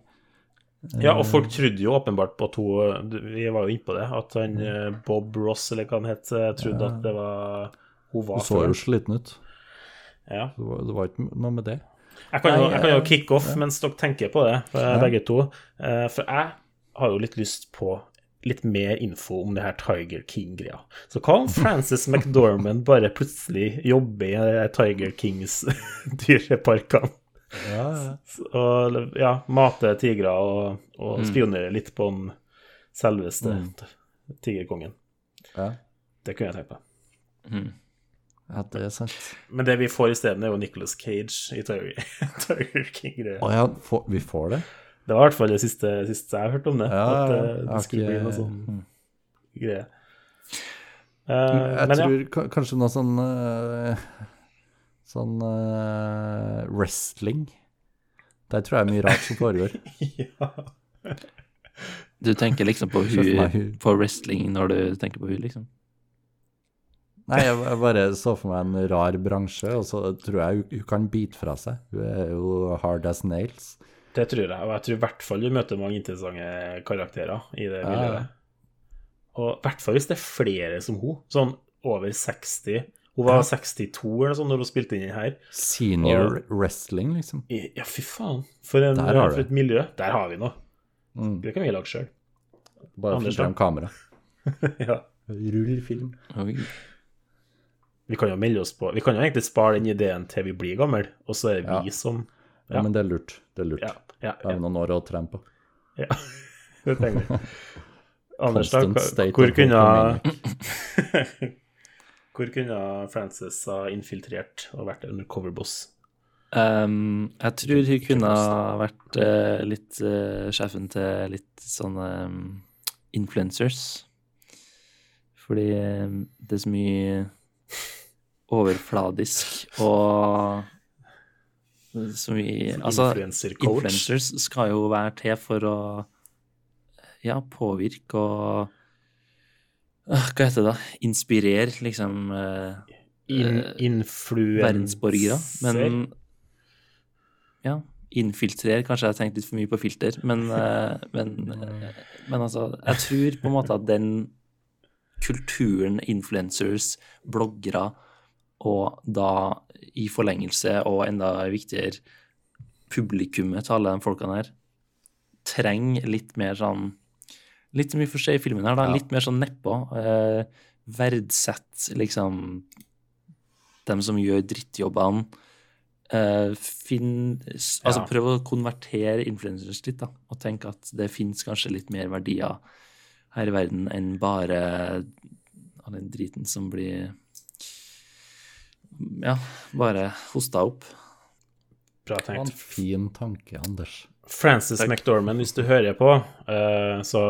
Speaker 1: Ja, og folk trodde jo åpenbart på at hun Vi var jo inne på det, at han eh, Bob Ross, eller hva han het, eh, trodde
Speaker 3: Ja.
Speaker 1: at det var Hun var
Speaker 3: Hun så jo sliten ut.
Speaker 1: Ja.
Speaker 3: Det var, det var ikke noe med det.
Speaker 1: Jeg kan jo, jeg kan jo
Speaker 3: kicke
Speaker 1: kick off
Speaker 3: ja.
Speaker 1: mens dere tenker på det, eh,
Speaker 3: Ja.
Speaker 1: begge to. Eh, For jeg har jo litt lyst på litt mer info om det her Tiger King-greia. Så hva om Frances McDormand bare plutselig jobber i eh, Tiger Kings dyreparkene?
Speaker 3: Ja, ja.
Speaker 1: Og ja, mate tigre og, og
Speaker 3: Mm.
Speaker 1: spionere litt på den selveste
Speaker 3: Mm.
Speaker 1: tigerkongen.
Speaker 3: Ja.
Speaker 1: Det kunne jeg tenkt meg.
Speaker 3: ja, det er sant.
Speaker 1: Men det vi får isteden, er jo Nicholas Cage i Tiger, King-greia.
Speaker 3: Å ja, vi får det?
Speaker 1: Det var i hvert fall det siste, siste jeg hørte om det.
Speaker 3: Ja,
Speaker 1: at
Speaker 3: ja,
Speaker 1: eh, det
Speaker 3: okay.
Speaker 1: skulle bli noe sånn
Speaker 3: mm.
Speaker 1: greie. Uh,
Speaker 3: Jeg
Speaker 1: men
Speaker 3: tror ja. kanskje noe sånn eh, Sånn uh, wrestling. Der tror jeg er mye rart som foregår.
Speaker 4: Du tenker liksom på, hun, på wrestling når du tenker på hun, liksom?
Speaker 3: Nei, jeg, jeg bare så for meg en rar bransje, og så tror jeg hun, hun kan bite fra seg. Hun er jo hard as nails.
Speaker 1: Det tror jeg, og jeg tror i hvert fall du møter mange interessante karakterer i det
Speaker 3: Ja.
Speaker 1: miljøet. Og i hvert fall hvis det er flere som hun, sånn over 60. Hun var
Speaker 3: Ja.
Speaker 1: 62 eller sånn når hun spilte inn her.
Speaker 3: Senior
Speaker 1: Og-
Speaker 3: wrestling, liksom.
Speaker 1: Ja, fy faen. For, en,
Speaker 3: Der har
Speaker 1: for et miljø. Der har vi noe.
Speaker 3: Mm.
Speaker 1: Det kan vi lage sjøl.
Speaker 3: Bare finn
Speaker 1: fram
Speaker 3: kamera.
Speaker 1: ja.
Speaker 3: Rull film.
Speaker 4: Oi.
Speaker 1: Vi kan jo melde oss på Vi kan jo egentlig spare den ideen til vi blir gamle, og så er det vi
Speaker 3: Ja.
Speaker 1: som
Speaker 3: Ja, men det er lurt. Det er lurt.
Speaker 1: Ja, ja,
Speaker 3: ja. noen år å trene på.
Speaker 1: Ja, det trenger vi. Anders, da, hvor kunne Hvor kunne Frances ha infiltrert og vært undercover-boss?
Speaker 4: Um, jeg tror hun kunne ha vært uh, litt uh, sjefen til litt sånne um, influencers. Fordi um, det er så mye overfladisk og så mye Altså,
Speaker 1: Influencer
Speaker 4: influencers skal jo være til for å ja, påvirke og Hva heter det? da? Inspirere, liksom eh,
Speaker 1: In,
Speaker 4: eh,
Speaker 1: influencer
Speaker 4: verdensborgere. Men ja, infiltrere Kanskje jeg har tenkt litt for mye på filter, men, eh, men, eh, men altså Jeg tror på en måte at den kulturen, influencers, bloggere, og da i forlengelse, og enda viktigere, publikummet til alle de folkene her, trenger litt mer sånn Litt mye for seg i filmen her, da.
Speaker 3: Ja.
Speaker 4: Litt mer sånn nedpå. Eh, verdsett liksom dem som gjør drittjobbene. Eh, finn Altså
Speaker 1: Ja.
Speaker 4: prøv å konvertere influencers litt, da, og tenk at det fins kanskje litt mer verdier her i verden enn bare All den driten som blir Ja, bare hosta opp.
Speaker 1: Bra
Speaker 3: Det var en
Speaker 1: tenkt.
Speaker 3: fin tanke, Anders.
Speaker 1: Frances
Speaker 4: Takk.
Speaker 1: McDormand, hvis du hører på, eh, så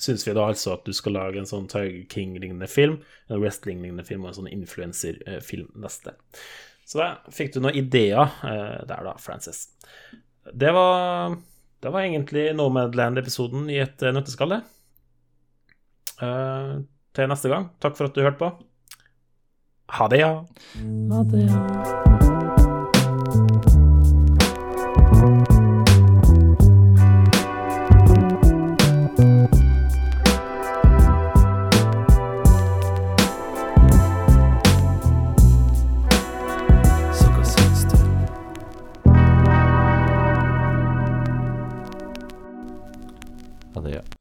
Speaker 1: syns vi da altså at du skal lage en sånn Tiger King-lignende film, en wrestling-lignende film og en sånn influencer-film neste. Så da fikk du noen ideer eh, der, da, Frances. Det var, det var egentlig Nomadland-episoden i et nøtteskalle. Eh, til neste gang, takk for at du hørte på. Ha det, ja.
Speaker 4: Ha det.